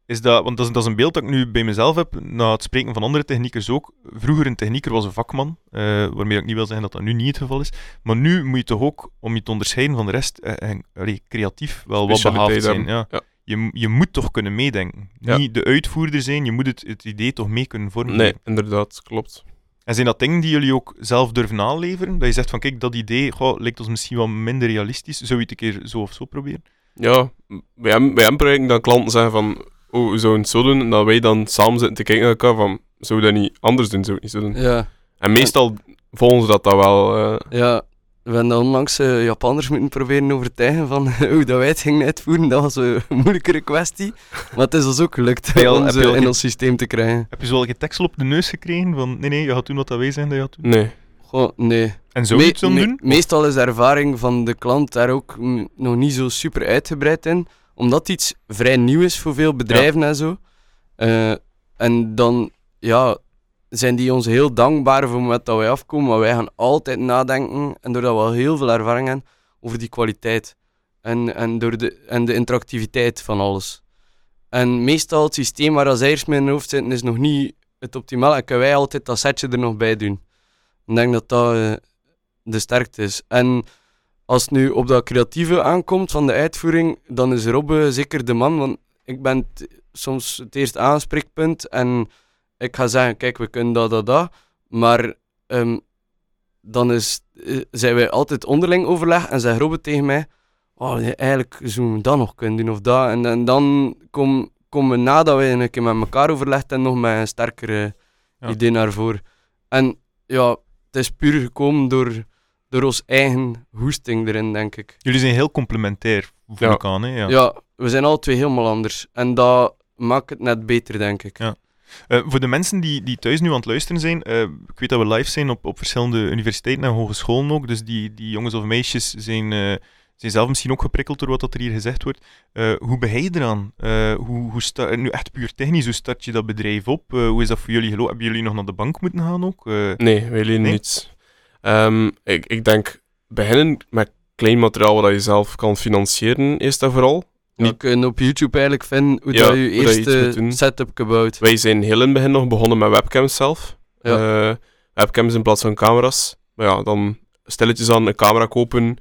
is dat, want dat is, dat is een beeld dat ik nu bij mezelf heb, na het spreken van andere techniekers ook. Vroeger een technieker was een vakman, uh, waarmee ik niet wil zeggen dat dat nu niet het geval is. Maar nu moet je toch ook, om je te onderscheiden van de rest, uh, allee, creatief wel wat behaafd zijn. Ja. ja. Je, je moet toch kunnen meedenken. Niet de uitvoerder zijn, je moet het, het idee toch mee kunnen vormen. Nee, inderdaad, klopt. En zijn dat dingen die jullie ook zelf durven aanleveren? Dat je zegt van kijk, dat idee goh, lijkt ons misschien wel minder realistisch. Zou je het een keer zo of zo proberen? Ja, bij hem, bij hem projecten dat klanten zeggen van oh, we zouden het zo doen. En dat wij dan samen zitten te kijken naar elkaar van zou we dat niet anders doen? Zou we niet zo doen? Ja. En meestal volgen ze dat dan wel. Uh... Ja, we hebben onlangs uh, Japanners moeten proberen overtuigen van [laughs] hoe dat wij het gingen uitvoeren. Dat was een [laughs] moeilijkere kwestie. Maar het is ons ook gelukt al, om ze in ons systeem te krijgen. Heb je zo al je tekstel op de neus gekregen van nee, nee, je gaat doen wat dat wij zijn dat je gaat doen? Nee. Goh, nee. En zo Me me doen? Meestal is de ervaring van de klant daar ook nog niet zo super uitgebreid in. Omdat het iets vrij nieuw is voor veel bedrijven en zo. Uh, en dan, ja, zijn die ons heel dankbaar voor wat dat wij afkomen. Maar wij gaan altijd nadenken, en doordat we al heel veel ervaring hebben, over die kwaliteit. En, en, door de, en de interactiviteit van alles. En meestal het systeem waar als eerst in hoofd zitten, is nog niet het optimaal. En kunnen wij altijd dat setje er nog bij doen. Ik denk dat dat uh, de sterkte is. En als het nu op dat creatieve aankomt van de uitvoering, dan is Robbe zeker de man. Want ik ben soms het eerste aanspreekpunt en ik ga zeggen, kijk, we kunnen dat, dat, dat. Maar um, dan is, uh, zijn wij altijd onderling overleg en zegt Robert tegen mij, oh, eigenlijk zouden we dat nog kunnen doen of dat. En, en dan komen kom we nadat we een keer met elkaar overlegd en nog met een sterkere ja. idee naar voren. En ja, het is puur gekomen door, door ons eigen hoesting erin, denk ik. Jullie zijn heel complementair, voel ja. ik aan, hè? Ja. ja, we zijn alle twee helemaal anders. En dat maakt het net beter, denk ik. Ja. Uh, voor de mensen die, die thuis nu aan het luisteren zijn, uh, ik weet dat we live zijn op, op verschillende universiteiten en hogescholen ook, dus die, die jongens of meisjes zijn, uh, zijn zelf misschien ook geprikkeld door wat dat er hier gezegd wordt. hoe ben je eraan? hoe, hoe start, nu echt puur technisch, hoe start je dat bedrijf op? hoe is dat voor jullie gelopen? Hebben jullie nog naar de bank moeten gaan ook? nee, wij nee? niet. Um, ik, ik denk beginnen met klein materiaal wat je zelf kan financieren, is dat vooral. Niet... kunnen op YouTube eigenlijk vinden hoe dat je eerste setup gebouwd. Wij zijn heel in het begin nog begonnen met webcams zelf. Ja. Uh, webcams in plaats van camera's. Maar ja, dan stilletjes aan een camera kopen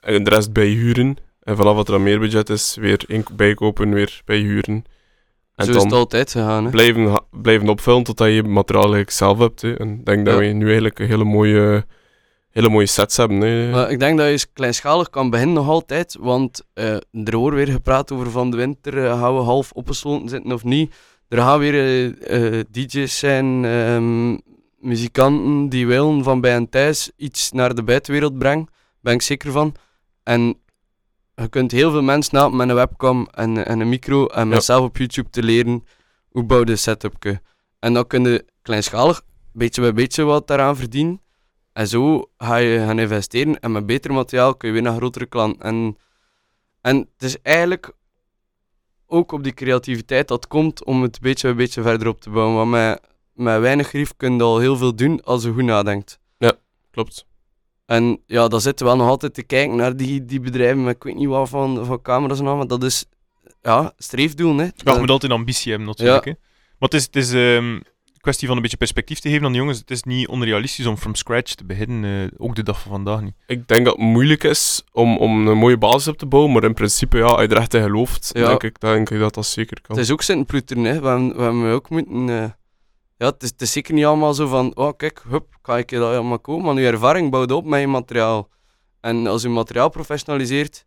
en de rest bijhuren. En vanaf wat er dan meer budget is, weer bijkopen, weer bijhuren. En Zo is het altijd gegaan. Hè? Blijven, blijven opvullen totdat je materiaal eigenlijk zelf hebt. Hè. En ik denk dat we nu eigenlijk een hele mooie hele mooie sets hebben. Maar ik denk dat je eens kleinschalig kan beginnen nog altijd, want uh, er wordt weer gepraat over van de winter, uh, gaan we half opgesloten zitten of niet. Er gaan weer uh, DJ's zijn, um, muzikanten die willen van bij en thuis iets naar de buitenwereld brengen, ben ik zeker van. En je kunt heel veel mensen helpen met een webcam en, en een micro en met zelf op YouTube te leren hoe bouw je een setup. En dan kun je kleinschalig, beetje bij beetje wat daaraan verdienen. En zo ga je gaan investeren en met beter materiaal kun je weer naar grotere klanten. En, en het is eigenlijk ook op die creativiteit dat komt om het beetje bij beetje verder op te bouwen. Want met, met weinig grief kun je al heel veel doen als je goed nadenkt. Ja, klopt. En ja, dan zitten we wel nog altijd te kijken naar die, die bedrijven met ik weet niet wat van, van camera's en al, maar dat is ja, streefdoel. Hè. Ja, je moet altijd ambitie hebben natuurlijk. Ja. Hè. Maar het is, het is um, kwestie van een beetje perspectief te geven aan de jongens. Het is niet onrealistisch om from scratch te beginnen, uh, ook de dag van vandaag niet. Ik denk dat het moeilijk is om, om een mooie basis op te bouwen, maar in principe, ja, als je er echt in gelooft, ja. denk, ik, denk ik dat dat zeker kan. Het is ook zijn ploeteren, hè. We, hebben, we hebben ook moeten... Uh, ja, het is, het is, zeker niet allemaal zo van, oh kijk, hup, ga ik dat allemaal komen, maar je ervaring bouwt op met je materiaal. En als je materiaal professionaliseert,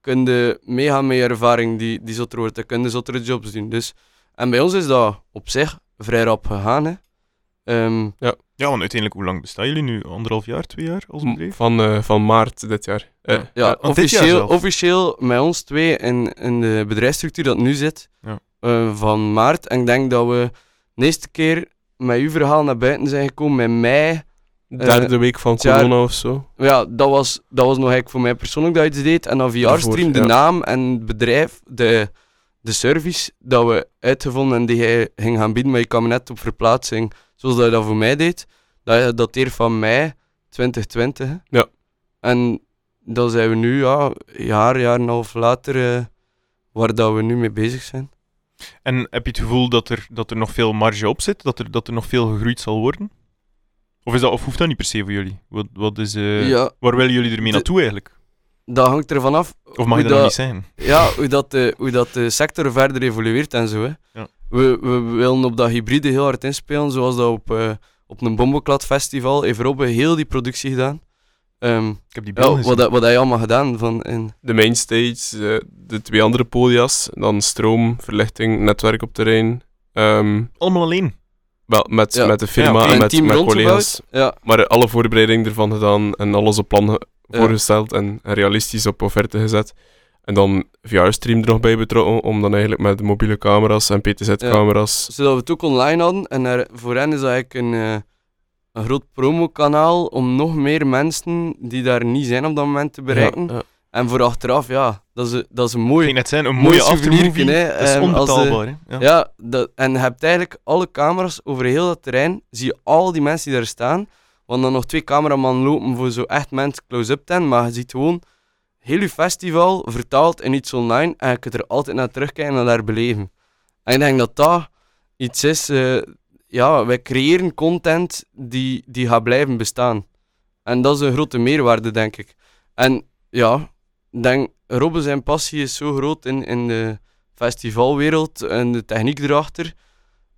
kun je meegaan met je ervaring die, die zotter wordt. Dan kun je zottere jobs doen. Dus, en bij ons is dat op zich vrij rap gegaan. Hè. Um, ja. ja, want uiteindelijk, hoe lang bestaan jullie nu? Anderhalf jaar, twee jaar als bedrijf? Van, uh, van maart dit jaar. Uh, ja, uh, officieel, officieel met ons twee in, in de bedrijfsstructuur dat nu zit, ja. Eh, van maart. En ik denk dat we de eerste keer met uw verhaal naar buiten zijn gekomen in mei. Derde week van corona of zo. Ja, dat was, dat was nog eigenlijk voor mij persoonlijk dat je het deed. En dan VR-stream, de naam en het bedrijf, de de service dat we uitgevonden en die hij ging gaan bieden, maar je kwam net op verplaatsing, zoals dat je dat voor mij deed, dat dateert van mei 2020. Ja. En dan zijn we nu, ja, een jaar, jaar en een half later, uh, waar dat we nu mee bezig zijn. En heb je het gevoel dat er, dat er nog veel marge op zit? Dat er, dat er nog veel gegroeid zal worden? Of, is dat, of hoeft dat niet per se voor jullie? Wat, wat is, eh, ja, Waar willen jullie ermee naartoe eigenlijk? dat hangt ervan af Of mag je dat nog niet zijn? Ja, hoe dat, de, hoe dat de sector verder evolueert en zo. Hè. Ja. We, we willen op dat hybride heel hard inspelen, zoals dat op, eh, op een Bomboclad festival heeft Robbe heel die productie gedaan. Ehm, Ik heb die ja, wat, wat heb je allemaal gedaan? Van in, De mainstage, eh, de twee andere podia's, dan stroom, verlichting, netwerk op terrein. Ehm, Allemaal alleen. wel, met, Ja. met de firma Ja, en met, met collega's. Ja, Maar alle voorbereiding ervan gedaan en alles op plan voorgesteld en realistisch op offerte gezet. En dan VR-stream er nog bij betrokken, om dan eigenlijk met mobiele camera's en PTZ-camera's... zodat we het ook online hadden. En er- voor hen is dat eigenlijk een, eh, een groot promokanaal om nog meer mensen die daar niet zijn op dat moment te bereiken. Ja, ja. En voor achteraf, ja, dat is, dat is een Ik mooi... ging net zijn, een Mooi mooie aftermovie. Dat is de- onbetaalbaar. Ja. Ja, dat, en je hebt eigenlijk alle camera's over heel dat terrein. Zie je al die mensen die daar staan. Want dan nog twee cameramannen lopen voor zo echt mensen close-up te hebben. Maar je ziet gewoon heel je festival vertaald in iets online. En je kunt er altijd naar terugkijken en daar beleven. En ik denk dat dat iets is. eh, ja, wij creëren content die, die gaat blijven bestaan. En dat is een grote meerwaarde, denk ik. En ja, denk, Robbe zijn passie is zo groot in, in de festivalwereld en de techniek erachter,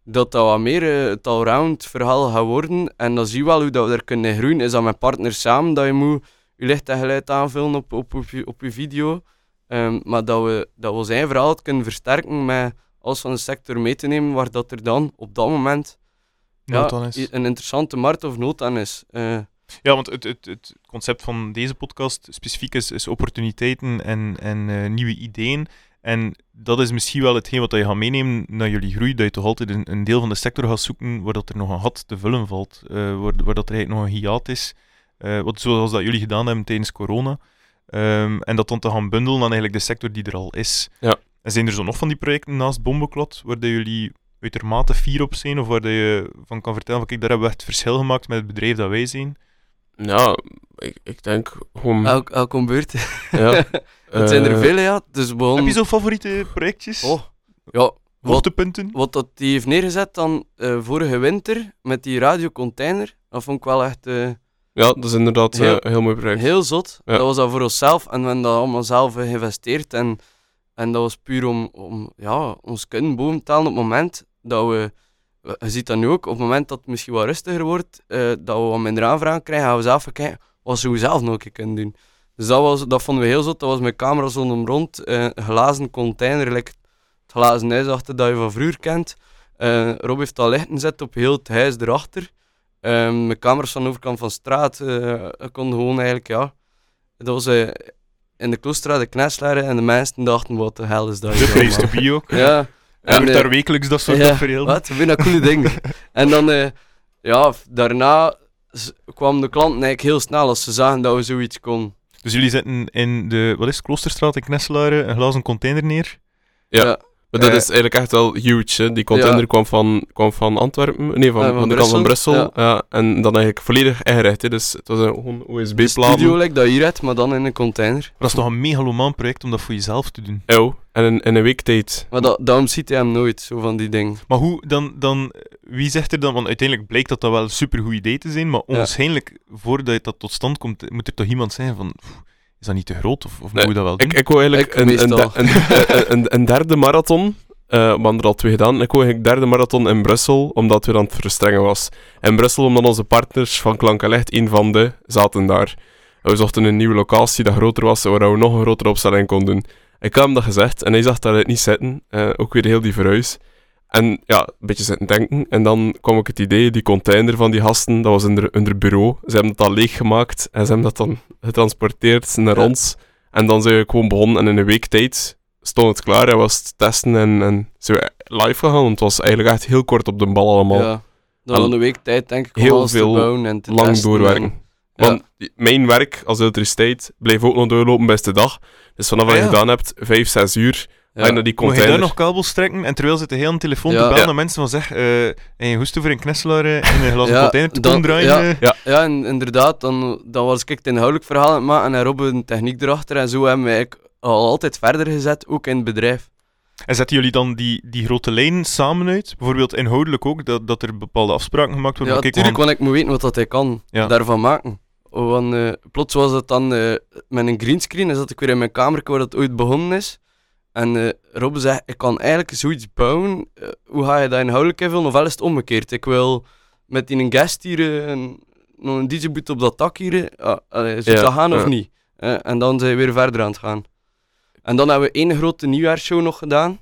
dat dat wat meer eh, het allround verhaal gaat worden. En dan zie je wel hoe dat we er kunnen groeien. Is dat met partners samen, dat je moet je licht en geluid aanvullen op, op, op, je, op je video. Ehm, maar dat we, dat we zijn verhaal kunnen versterken met alles van de sector mee te nemen, waar dat er dan op dat moment ja, Nood aan is. een interessante markt of nood aan is. Eh, Ja, want het, het, het concept van deze podcast specifiek is, is opportuniteiten en, en eh, nieuwe ideeën. En dat is misschien wel hetgeen wat je gaat meenemen naar jullie groei, dat je toch altijd een, een deel van de sector gaat zoeken waar dat er nog een gat te vullen valt, eh, waar, waar dat er eigenlijk nog een hiaat is. Eh, wat, zoals dat jullie gedaan hebben tijdens corona. Ehm, en dat dan te gaan bundelen aan eigenlijk de sector die er al is. Ja. En zijn er zo nog van die projecten naast Bombeklot, waar dat jullie uitermate fier op zijn, of waar je van kan vertellen van kijk, daar hebben we echt verschil gemaakt met het bedrijf dat wij zijn? Ja, ik, ik denk gewoon... elk, elk om beurt. [laughs] ja, Het zijn er eh, vele, ja. Dus Heb je zo favoriete projectjes? Oh, ja, wat, Hoogtepunten? wat dat die heeft neergezet dan eh, vorige winter met die radiocontainer, dat vond ik wel echt eh, Ja, dat is inderdaad eh, Heel- een heel mooi project. heel zot. Ja. Dat was dat voor onszelf en we hebben dat allemaal zelf geïnvesteerd. En, en dat was puur om, om ja, ons kunnen boven te halen op het moment dat we... Je ziet dat nu ook, op het moment dat het misschien wat rustiger wordt, eh, dat we wat minder aanvragen krijgen, gaan we zelf kijken wat ze zelf nog een keer kunnen doen. Dus dat, was, dat vonden we heel zot. Dat was met camera's rondom rond, eh, een glazen container, like het glazen huis achter dat je van vroeger kent. Eh, Rob heeft al lichten gezet op heel het huis erachter. Ehm met camera's van de overkant van de straat eh kon gewoon eigenlijk, ja... Dat was eh, in de Kloosterstraat, de Kneslaren, en de mensen dachten, wat de hel is dat De place to be ook. Ja. En wordt daar wekelijks dat soort ja, tafereel. Wat? Ik vind dat coole dingen. [laughs] en dan, eh, ja, daarna kwamen de klanten eigenlijk heel snel als ze zagen dat we zoiets konden. Dus jullie zetten in de, wat is het, Kloosterstraat in Knesselaren een glazen container neer. Ja. Maar dat Eh, is eigenlijk echt wel huge. Hè. Die container Ja. kwam, van, kwam van Antwerpen, nee, van, Ja, van, van de kant van Brussel. Ja. en dan eigenlijk volledig ingericht. Hè. Dus het was een, gewoon USB-platen. studio like dat hier uit, maar dan in een container. Maar dat is toch een megalomaan project om dat voor jezelf te doen. Ja, en in, in een week tijd. Maar dat, daarom ziet hij hem nooit, zo van die dingen. Maar hoe, dan, dan, wie zegt er dan, want uiteindelijk blijkt dat dat wel een supergoed idee te zijn, maar Ja. waarschijnlijk, voordat dat tot stand komt, moet er toch iemand zijn van, "Pff, is dat niet te groot, of, of Nee, moet je dat wel doen? Ik, ik wou eigenlijk Ik een, een, een, een, een, een derde marathon. eh we hadden er al twee gedaan. Ik wou eigenlijk derde marathon in Brussel, omdat we aan het verstrengen was. In Brussel, omdat onze partners van Klank en Licht, een van de, zaten daar. En we zochten een nieuwe locatie dat groter was, waar we nog een grotere opstelling konden doen. Ik had hem dat gezegd en hij zag dat niet zitten. Eh, ook weer heel die verhuis. En ja, een beetje zitten denken. En dan kwam ik het idee, die container van die gasten, dat was in hun- bureau. Ze hebben al leeggemaakt en ze hebben dat dan getransporteerd naar Ja. ons. En dan zijn we gewoon begonnen en in een week tijd stond het klaar en was het testen en, en zijn we live gegaan. Want het was eigenlijk echt heel kort op de bal allemaal. Ja. Dan een week tijd, denk ik, om heel alles te veel bouwen en te Lang testen doorwerken. en- Want mijn werk als elektriciteit bleef ook nog doorlopen beste dag. Dus vanaf Ah, wat je gedaan hebt, vijf, zes uur, Ja. die Moet je daar nog kabels trekken en terwijl zit aan de telefoon Ja. te bellen naar mensen van zeg, eh en je hoest voor een knesselaar eh, in een glazen [laughs] Ja, container te dan- komen draaien. ja. eh. Ja, en inderdaad, dan, dan was ik het inhoudelijk verhaal aan het maken en Rob een techniek erachter. En zo hebben we eigenlijk al altijd verder gezet, ook in het bedrijf. En zetten jullie dan die, die grote lijnen samen uit? Bijvoorbeeld inhoudelijk ook, dat, dat er bepaalde afspraken gemaakt worden? Ja, natuurlijk, want ik moet weten wat dat hij kan daarvan maken. Want eh, plots was het dan met een greenscreen, en zat ik weer in mijn kamer waar dat ooit begonnen is. En eh Rob zei, ik kan eigenlijk zoiets bouwen, eh, hoe ga je dat inhoudelijk invullen? Ofwel is het omgekeerd. Ik wil met die een guest hier, eh, een, nog een DJ-boot op dat dak hier, eh, ah, allee, zou Ja, dat gaan of ja. niet? Eh, en dan zijn we weer verder aan het gaan. En dan hebben we één grote nieuwjaarsshow nog gedaan.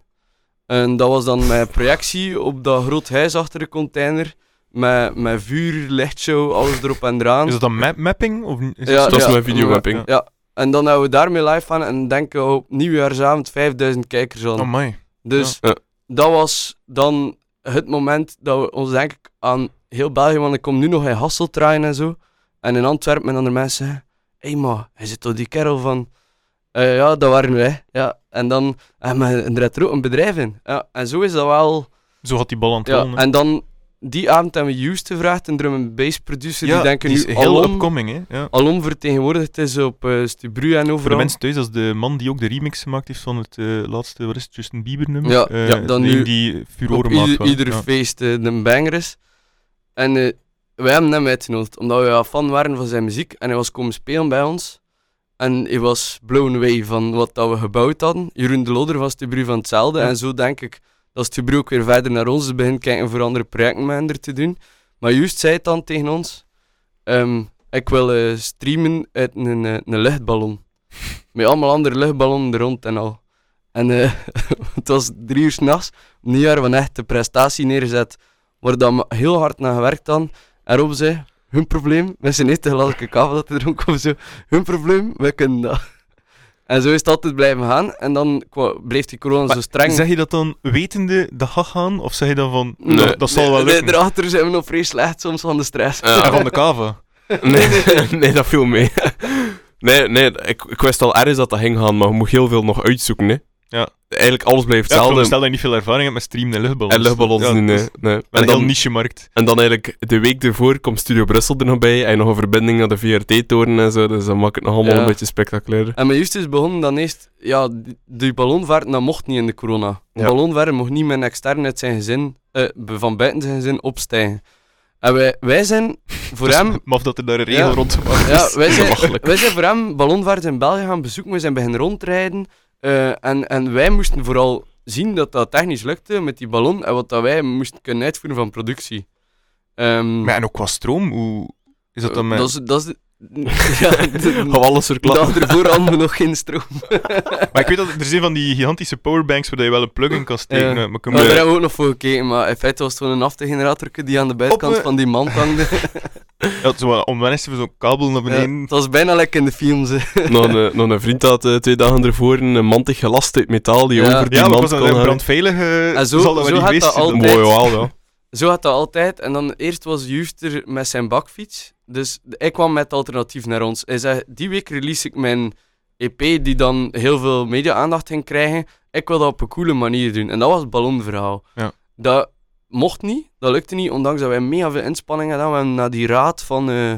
En dat was dan met projectie op dat groot huis achter de container. Met, met vuur, lichtshow, alles erop en eraan. Is dat dan map mapping? Of is Ja, Dat is ja. mijn videomapping. Ja. En dan hebben we daarmee live aan en denken we op nieuwjaarsavond 5000 kijkers aan. Oh my. dus Ja. dat was dan het moment dat we ons denk ik aan heel België, want ik kom nu nog in Hasselt draaien en zo. En in Antwerpen met andere mensen zeggen, hé hey, maar, hij zit toch die kerel van... Eh, ja, dat waren wij. Ja. En dan hebben we en er er ook een bedrijf in. Ja. En zo is dat wel... Zo gaat die bal aan het Ja. En dan die avond hebben we Used gevraagd, een drum and bass producer, die denken die is nu heel alom, upcoming, hè? Ja. alom vertegenwoordigd is op uh, Stubru en overal. Voor de mensen thuis, dat is de man die ook de remix gemaakt heeft van het eh, laatste, wat is het, Justin Bieber nummer? Ja, Eh, ja, dan nu die op furoren maakt. ieder, ieder Ja. feest een banger is. En wij hebben hem uitgenodigd, omdat we fan waren van zijn muziek. En hij was komen spelen bij ons. En hij was blown away van wat dat we gebouwd hadden. Jeroen de Loder van Stubru van hetzelfde. En zo denk ik dat Stubru ook weer verder naar ons begint kijken voor andere hen te doen. Maar juist zei het dan tegen ons, ehm, ik wil eh, streamen uit een, eh, een luchtballon. [laughs] Met allemaal andere luchtballonnen er rond en al. En eh, [laughs] het was drie uur s'nachts. Niet waar we echt de prestatie neerzet. Waar dan heel hard naar gewerkt dan. En Rob zei, hun probleem. Met zijn eerste glas kaffe dat hij dronk of zo. Hun probleem, wij kunnen. En zo is het altijd blijven gaan. En dan bleef die corona Maar zo streng. Zeg je dat dan wetende dat gaat gaan? Of zeg je dan van, Nee, dat, dat zal wel Nee, lukken? Daarachter zijn we nog vrij slecht soms van de stress. Ja. En van de kava? [laughs] Nee, [laughs] nee, dat viel mee. [laughs] Nee, nee ik, ik wist al ergens dat dat ging gaan, maar je moet heel veel nog uitzoeken. Hè. Ja. Eigenlijk alles blijft Ja, ik hetzelfde. stel dat je niet veel ervaring hebt met streamen en luchtballons. en luchtballons Ja, nee. is nee. En een heel dan, niche-markt. en dan eigenlijk de week ervoor komt Studio Brussel er nog bij en nog een verbinding naar de VRT-toren en zo, dus dat maakt het nog allemaal Ja. een beetje spectaculair. En met Justus begonnen dan eerst, ja, die, ballonvaart, dat mocht niet in de corona. De Ja. ballonvaart mocht niet met een externe uit zijn gezin, eh, van buiten zijn gezin, opstijgen. En wij, wij zijn voor Dus hem, [laughs] maf dat er daar een regel Ja. rond gemaakt ja, is. wij [laughs] zijn, wij zijn voor hem ballonvaart in België gaan bezoeken, we zijn beginnen rondrijden. Eh, en, en wij moesten vooral zien dat dat technisch lukte met die ballon en wat dat wij moesten kunnen uitvoeren van productie. Ehm, Maar en ook qua stroom, hoe is dat dan met... dat is, dat is [laughs] ja, de- Gaan we alles de verklappen? dag ervoor hadden we nog geen stroom. [laughs] Maar ik weet dat er zijn van die gigantische powerbanks waar je wel een plug-in kan steken. Ja. Maar kun Maar je- daar hebben we ook nog voor gekeken, maar in feite was het gewoon een aftegenerator die aan de buitenkant Op, van die mand hangde. [laughs] ja, zo, wat omwennissen voor zo'n kabel naar Ja, beneden. het was bijna lekker in de films. hè. nog, een, nog een vriend had eh, twee dagen ervoor een mantig gelast uit metaal die Ja. over die Ja, maar mand was dat kon een brandveilige... En zo- zal dat zo geweest dat altijd. Mooi wel, ja. Zo gaat dat altijd. En dan eerst was Juster met zijn bakfiets. Dus hij kwam met alternatief naar ons. Hij zei, die week release ik mijn EP die dan heel veel media-aandacht ging krijgen. Ik wil dat op een coole manier doen. En dat was het ballonverhaal. Ja. Dat mocht niet, dat lukte niet, ondanks dat wij mega veel inspanningen hadden. We hebben naar die raad van eh,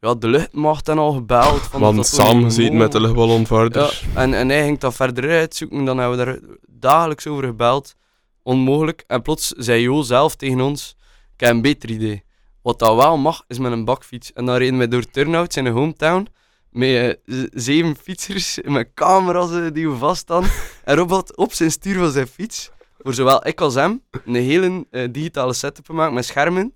ja, de luchtmacht en al gebeld. Van niet samen gezeten met de mogen. luchtballonvaarder. Ja, en, en hij ging dat verder uitzoeken. Dan hebben we daar dagelijks over gebeld. Onmogelijk. En plots zei Jo zelf tegen ons: Ik heb een beter idee. Wat dat wel mag, is met een bakfiets. En dan reden wij door Turnhout, zijn hometown. Met eh, zeven fietsers met camera's eh, die we vast hadden. [laughs] en Rob had op zijn stuur van zijn fiets, voor zowel ik als hem, een hele eh, digitale setup gemaakt met schermen.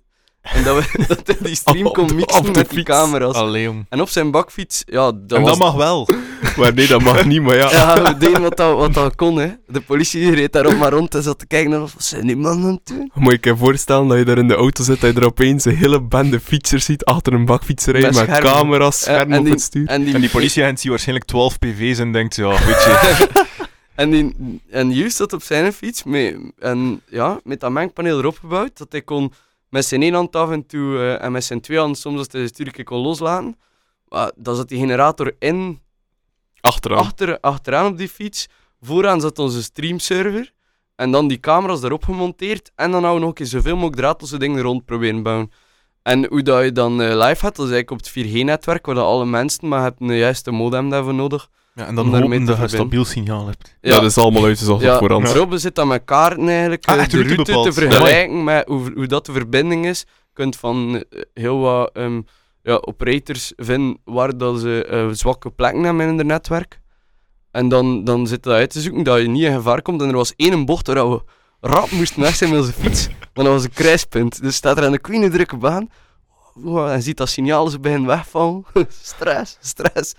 En dat we [laughs] dat hij die stream kon mixen op de met die fiets. camera's. Allee. En op zijn bakfiets, ja, dat en was dat mag wel. [laughs] Maar nee, dat mag niet, maar ja. ja, we deden wat dat, wat dat kon, hè. De politie reed daarop maar rond en zat te kijken naar wat zijn die mannen aan het doen? Moet je je voorstellen dat je daar in de auto zit en je er opeens een hele bende fietsers ziet achter een bakfiets rijden Met schermen. camera's, schermen en op die- het stuur. En die, En die politieagent ziet waarschijnlijk 12 pv's en denkt, ja, weet je... [laughs] en, die, en Juist zat op zijn fiets met, en, ja, met dat mengpaneel erop gebouwd, dat hij kon met zijn één hand af en toe eh, en met zijn twee handen soms als hij de stuurtje kon loslaten. Maar dan zat die generator in, Achteraan. achter, achteraan op die fiets. Vooraan zat onze streamserver. En dan die camera's erop gemonteerd. En dan hadden we nog een keer zoveel mogelijk draadloze dingen rond proberen bouwen. En hoe dat je dan eh, live had, dat is eigenlijk op het 4G-netwerk, waar dat alle mensen, maar je hebt een juiste modem daarvoor nodig. Ja, en dan hopen dat je stabiel signaal hebt. Ja, dat is allemaal uitgezocht Ja, op voorhand. Robbe zit dan met kaarten eigenlijk Ah, eh, echt de route route te bepaald. vergelijken met hoe, hoe dat de verbinding is. Je kunt van eh, heel wat ehm, ja, operators vinden waar dat ze eh, zwakke plekken hebben in hun netwerk. En dan, dan zit dat uit te zoeken dat je niet in gevaar komt. En er was één bocht waar we rap moesten weg zijn met onze fiets. [laughs] Want dat was een kruispunt. Dus staat er aan de queen drukke baan. Wow, en ziet dat signaal ze beginnen wegvallen. [laughs] stress, stress.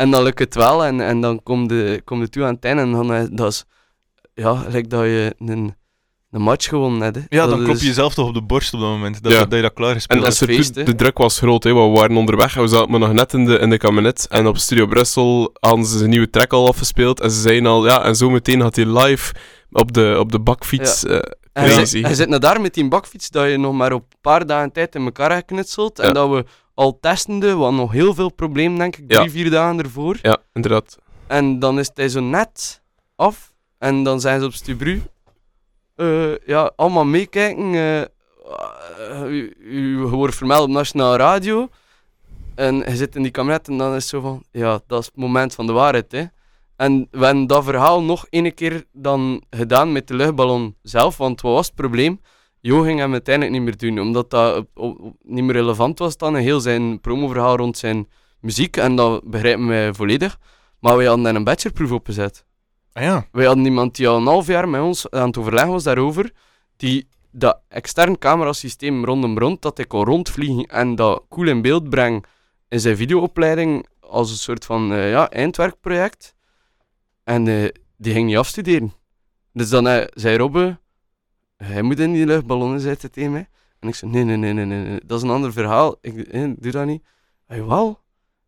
En dan lukt het wel. En, en dan komt de, kom je toe aan het einde. En dan is dat is, ja, gelijk dat je een, een match gewonnen hebt. hè. Ja, Dat dan klop is- je jezelf toch op de borst op dat moment. Dat, Ja. dat je dat klaar En dat is feest, toen- hè. de druk was groot, hè. want we waren onderweg en we zaten maar nog net in de, in de kabinet. En op Studio Brussel hadden ze zijn nieuwe track al afgespeeld. En ze zeiden al, ja, en zo meteen had hij live op de, op de bakfiets. eh, En hij crazy. zit, hij zit nou daar met die bakfiets dat je nog maar op een paar dagen tijd in elkaar hebt geknutseld. En Ja. dat we al testende, wat nog heel veel probleem denk ik, drie, Ja. vier dagen ervoor. Ja, inderdaad. En dan is hij zo net af. En dan zijn ze op Stubru. eh, ja, allemaal meekijken. eh, u, u wordt vermeld op Nationale Radio. En je zit in die kabinet en dan is het zo van... Ja, dat is het moment van de waarheid, hè. En we hebben dat verhaal nog ene keer dan gedaan met de luchtballon zelf. Want wat was het probleem? Jo ging hem uiteindelijk niet meer doen. Omdat dat op- op- op- niet meer relevant was dan. Heel zijn promoverhaal rond zijn muziek. En dat begrijpen wij volledig. Maar wij hadden daar een bachelorproef op gezet. Ah ja. Wij hadden iemand die al een half jaar met ons aan het overleggen was daarover, die dat extern camerasysteem rondom rond, dat hij kon rondvliegen en dat cool in beeld brengen in zijn videoopleiding als een soort van eh, ja, eindwerkproject. En eh, die ging niet afstuderen. Dus dan eh, zei Robbe, hij moet in die luchtballonnen zitten tegen mij. En ik zei, nee, nee, nee, nee, nee, dat is een ander verhaal. Ik doe dat niet. Hij, Jawel,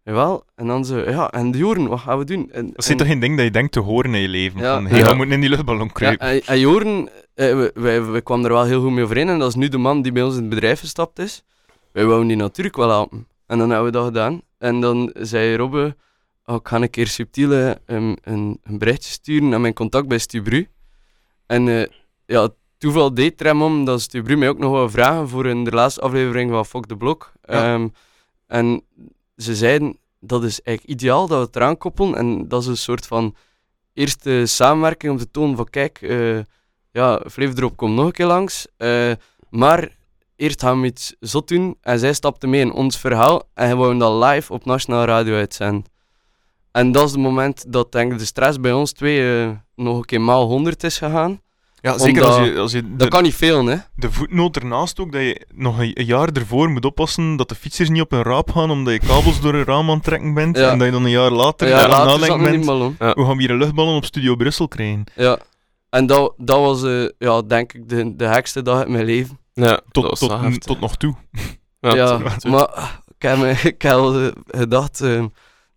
jawel. En dan zo, ja, en Joren, wat gaan we doen? En, Dat is en- toch geen ding dat je denkt te horen in je leven. Ja. Van, hey, Ja. we moeten in die luchtballon Ja, kruipen. en, en Joren, eh, wij, wij, wij kwamen er wel heel goed mee overeen. En dat is nu de man die bij ons in het bedrijf gestapt is. Wij wouden die natuurlijk wel helpen. En dan hebben we dat gedaan. En dan zei Robbe, oh, ik ga een keer subtiel eh, een, een, een berichtje sturen naar mijn contact bij Stubru. En eh, ja, toeval deed er hem om dat Stubru mij ook nog wat vragen voor in de laatste aflevering van Fok de Blok. Ja. Ehm, en ze zeiden, dat is eigenlijk ideaal dat we het eraan koppelen. En dat is een soort van eerste samenwerking om te tonen van kijk, eh ja, Flevoldrop komt nog een keer langs. eh, maar eerst gaan we iets zot doen. En zij stapte mee in ons verhaal. En we wouden dat live op Nationale Radio uitzenden. En dat is het moment dat denk ik, de stress bij ons twee eh, nog een keer maal 100 is gegaan. Ja, zeker omdat- als je, als je de, Dat kan niet veel, hè? de voetnoot ernaast ook, dat je nog een, een jaar ervoor moet oppassen dat de fietsers niet op een raap gaan omdat je kabels door een raam aan het trekken bent. Ja. En dat je dan een jaar later Ja, later nog niet bent, ballon. hoe gaan we hier een luchtballon op Studio Brussel krijgen? Ja. En dat, dat was, eh, ja, denk ik, de, de gekste dag uit mijn leven. Ja, Tot, tot, heftig. tot nog toe. Ja, maar ik heb, me, ik heb eh, gedacht, eh,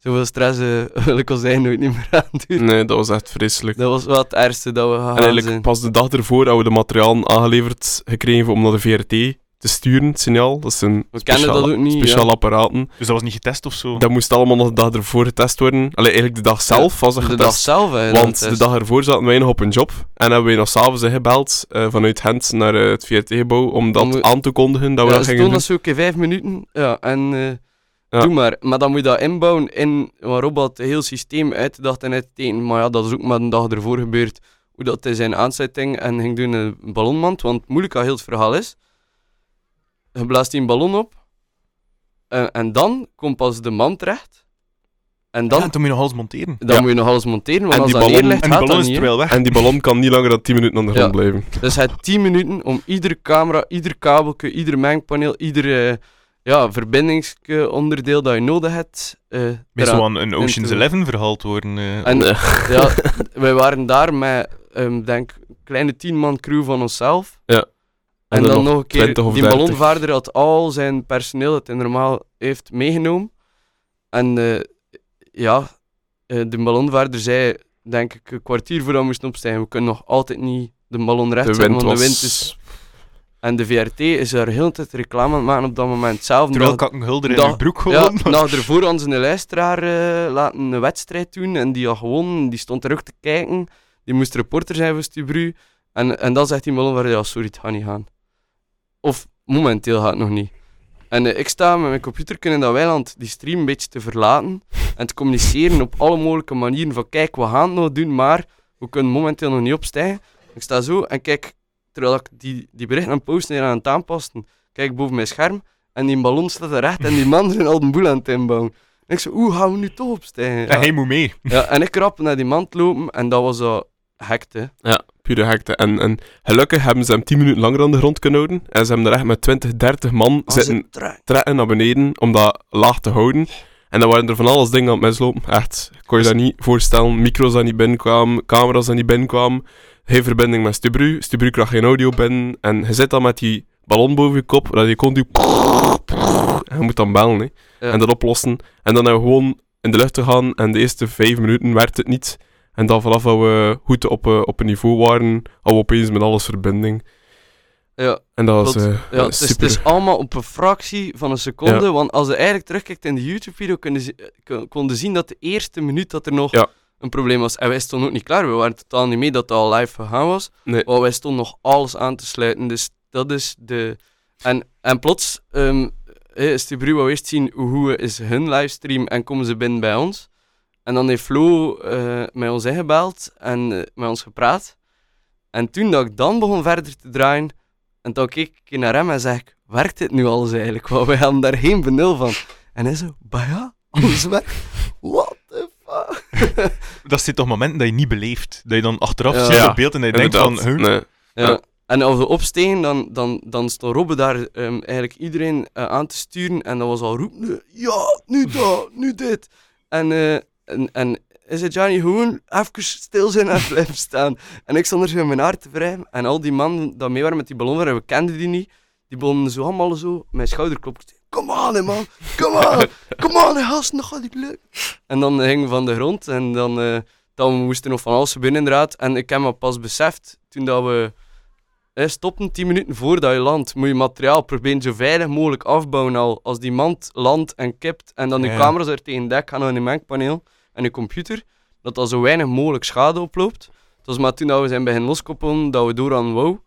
zoveel stress eh, [laughs] wil ik als hij nooit niet meer aanduren. Nee, dat was echt vreselijk. Dat was wel het ergste dat we En gegaan eigenlijk zijn. pas de dag ervoor hadden we de materiaal aangeleverd gekregen om naar de VRT te sturen, het signaal. Dat zijn We kennen speciale, dat ook niet, speciale ja. apparaten. Dus dat was niet getest of zo? Dat moest allemaal nog de dag ervoor getest worden. Allee, eigenlijk de dag zelf was dat De getest. dag zelf, hè. Want de dag ervoor zaten wij nog op een job. En hebben wij nog s'avonds gebeld eh, vanuit Gent naar eh, het VRT-gebouw om dat aan te kondigen dat we ja, dat gingen doen doen. dat zo een keer vijf minuten. Ja, en eh, Ja. doe maar. Maar dan moet je dat inbouwen in waarop dat het heel systeem uitgedacht en uitgetekend. Maar ja, dat is ook maar een dag ervoor gebeurd. Hoe dat hij zijn aanzetting en ging doen een ballonmand. Want het moeilijke aan heel het verhaal is, je blaast die een ballon op. En, en dan komt pas de mand terecht. En dan, Ja, moet je nog alles monteren. dan Ja. moet je nog alles monteren. Want En als die dat ballon- neerligt, En die gaat ballon dat is terwijl weg. En die ballon kan niet langer dan 10 minuten aan de grond Ja. blijven. Dus het 10 minuten om iedere camera, ieder kabeltje, ieder mengpaneel, ieder eh, ja, verbindingsonderdeel dat je nodig hebt. eh, Met eraan- zo'n een Ocean's Eleven verhaal te worden. eh. En Nee. [laughs] ja, wij waren daar met, ehm denk een kleine 10 man crew van onszelf. Ja. En, dan nog een keer, 20 of die 30. ballonvaarder had al zijn personeel dat hij normaal heeft meegenomen. En eh, ja, eh, de ballonvaarder zei, denk ik, een kwartier voordat we moesten opstijgen, we kunnen nog altijd niet de ballon recht zetten, want de wind is en de VRT is daar heel de tijd reclame aan het maken op dat moment. Zelf Terwijl dag, Kakkenhulder in dag- je broek ja, gewoon. maar- nou, ervoor ze een luisteraar eh, laten een wedstrijd doen en die had gewonnen. Die stond er ook te kijken. Die moest reporter zijn voor Stubru. En, en dan zegt die Mullen, ja sorry, het gaat niet gaan. Of momenteel gaat het nog niet. En eh, ik sta met mijn computer in dat weiland die stream een beetje te verlaten en te communiceren op alle mogelijke manieren van kijk, we gaan het nog doen, maar we kunnen momenteel nog niet opstijgen. Ik sta zo en kijk, terwijl ik die, die berichten aan het posten en aan het aanpassen, kijk boven mijn scherm en die ballon staat er recht en die man [laughs] er al een boel aan het inbouwen. En ik zo, hoe gaan we nu toch opstijgen? En hij moet mee. Ja, en ik rap naar die man lopen en dat was zo hekte. Ja, pure hekte. En, en gelukkig hebben ze hem 10 minuten langer aan de grond kunnen houden. En ze hebben er echt met 20, 30 man zitten trekken naar beneden om dat laag te houden. En dan waren er van alles dingen aan het mislopen. Echt, kon je dat niet voorstellen. Micro's dat niet binnenkwamen, camera's dat niet binnenkwamen. Geen verbinding met Stubru. Stubru krijgt geen audio binnen. En je zit dan met die ballon boven je kop, dat je continu... [laughs] En je moet dan bellen, hè. Ja. En dat oplossen. En dan hebben we gewoon in de lucht te gaan. En de eerste vijf minuten werkt het niet. En dan vanaf dat we goed op, eh, op een niveau waren, hadden we opeens met alles verbinding. Ja, En dat was eh, ja het, is, het super. is allemaal op een fractie van een seconde. Ja. Want als je eigenlijk terugkijkt in de YouTube-video, konden ze- kon- zien dat de eerste minuut dat er nog Ja. Een probleem was. En wij stonden ook niet klaar. We waren totaal niet mee dat het al live gegaan was. Nee. Maar wij stonden nog alles aan te sluiten. Dus dat is de... En, en plots ehm eh, Stubru wou eerst zien hoe is hun livestream en komen ze binnen bij ons. En dan heeft Flo eh, met ons ingebeld en eh, met ons gepraat. En toen dat ik dan begon verder te draaien, en dan keek ik naar hem en zeg ik, werkt dit nu alles eigenlijk? Want [laughs] wij hadden daar geen benul van. En hij zo, bah ja, alles werkt. [laughs] [laughs] Dat zit toch momenten dat je niet beleeft. Dat je dan achteraf Ja. ziet op beeld en dat je denkt van... Inderdaad. huh? Nee. Ja. Ja. En als we opstegen, dan, dan, dan stond Robbe daar ehm, eigenlijk iedereen eh, aan te sturen. En dat was al roepen, ja, nu dat, nu dit. En, eh, en, en is het Johnny gewoon even stil zijn en [laughs] blijven staan. En ik stond er zo in mijn hart te wrijven. En al die mannen die mee waren met die ballon, we kenden die niet. Die begonnen zo allemaal zo, mijn schouder Kom aan, hè, man. Kom aan. Kom aan, hè, gasten. Dat gaat niet lukken. En dan gingen we van de grond. En dan, eh, dan moesten nog van alles inderdaad. En ik heb me pas beseft, toen dat we eh, stoppen, 10 minuten voordat je landt, moet je materiaal proberen zo veilig mogelijk afbouwen al. Als die mand landt en kipt en dan Ja. camera's er tegen dek gaan naar een mengpaneel en je computer, dat dat zo weinig mogelijk schade oploopt. Het was maar toen dat we zijn beginnen loskoppelen, dat we door aan wou,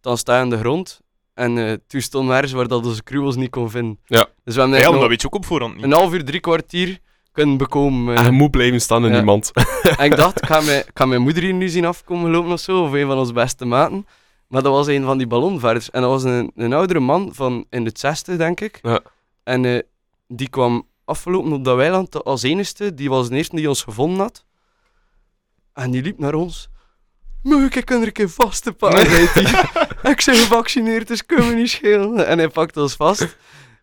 dan sta je aan de grond. En eh toen stonden we ergens waar dat onze crew ons niet kon vinden. Ja. Dus we hebben Ja, dat weet je ook op voorhand niet. een half uur, drie kwartier kunnen bekomen. eh. En je moet blijven staan in Ja. iemand. En ik dacht, ik ga, [laughs] mijn, ik ga mijn moeder hier nu zien afkomen lopen of zo, of een van onze beste maten. Maar dat was een van die ballonvaarders. En dat was een, een oudere man van in het zesde, denk ik. Ja. En eh, die kwam afgelopen op dat weiland als enigste. Die was de eerste die ons gevonden had. En die liep naar ons. Mag ik er een keer vast te pakken? hij. [laughs] ik ben gevaccineerd, dus kunnen we niet schelen. En hij pakte ons vast.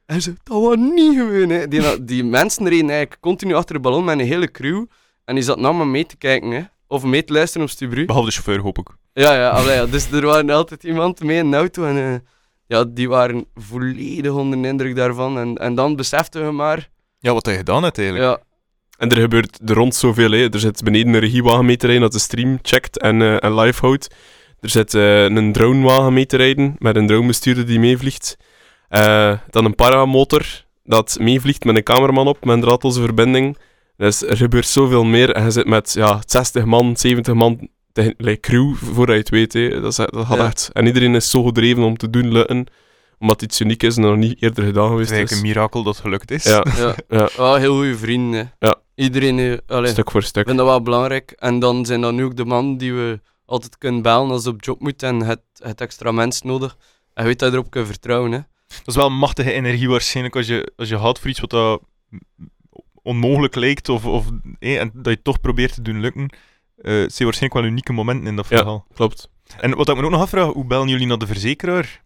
En zo, dat was niet gewoon. Hè. Die, die mensen reden eigenlijk continu achter de ballon met een hele crew. En die zat nou mee te kijken, hè. Of mee te luisteren op Stubru. Behalve de chauffeur, hoop ik. Ja, ja, allee, ja. Dus er waren altijd iemand mee in de auto. En eh, ja, die waren volledig onder de indruk daarvan. En, en dan beseften we maar... Ja, wat je gedaan hebt eigenlijk? Ja, En er gebeurt er rond zoveel. Hè. Er zit beneden een regiewagen mee te rijden dat de stream checkt en, eh, en live houdt. Er zit eh, een dronewagen mee te rijden met een dronebestuurder die meevliegt. Eh, dan een paramotor dat meevliegt met een cameraman op met een draadloze verbinding. Dus er gebeurt zoveel meer. En je zit met ja, 60 man, 70 man like, crew, voordat je het weet. Hè. Dat, is, dat gaat Ja. echt. En iedereen is zo gedreven om te doen lukken, omdat het iets uniek is en nog niet eerder gedaan Het geweest is is. eigenlijk een mirakel dat het gelukt is. Ja, [laughs] ja. heel goede vrienden. hè. Ja. Iedereen... eh, allee, stuk voor Ik stuk. vind dat wel belangrijk. En dan zijn dat nu ook de mannen die we altijd kunnen bellen als het op job moet en het, het extra mens nodig. En je weet dat je erop kunt vertrouwen. Hè. Dat is wel een machtige energie waarschijnlijk als je, als je gaat voor iets wat dat onmogelijk lijkt of, of eh, en dat je het toch probeert te doen lukken. eh het zijn waarschijnlijk wel unieke momenten in dat Ja. verhaal. Klopt. En wat ik me ook nog afvraag, hoe bellen jullie naar de verzekeraar?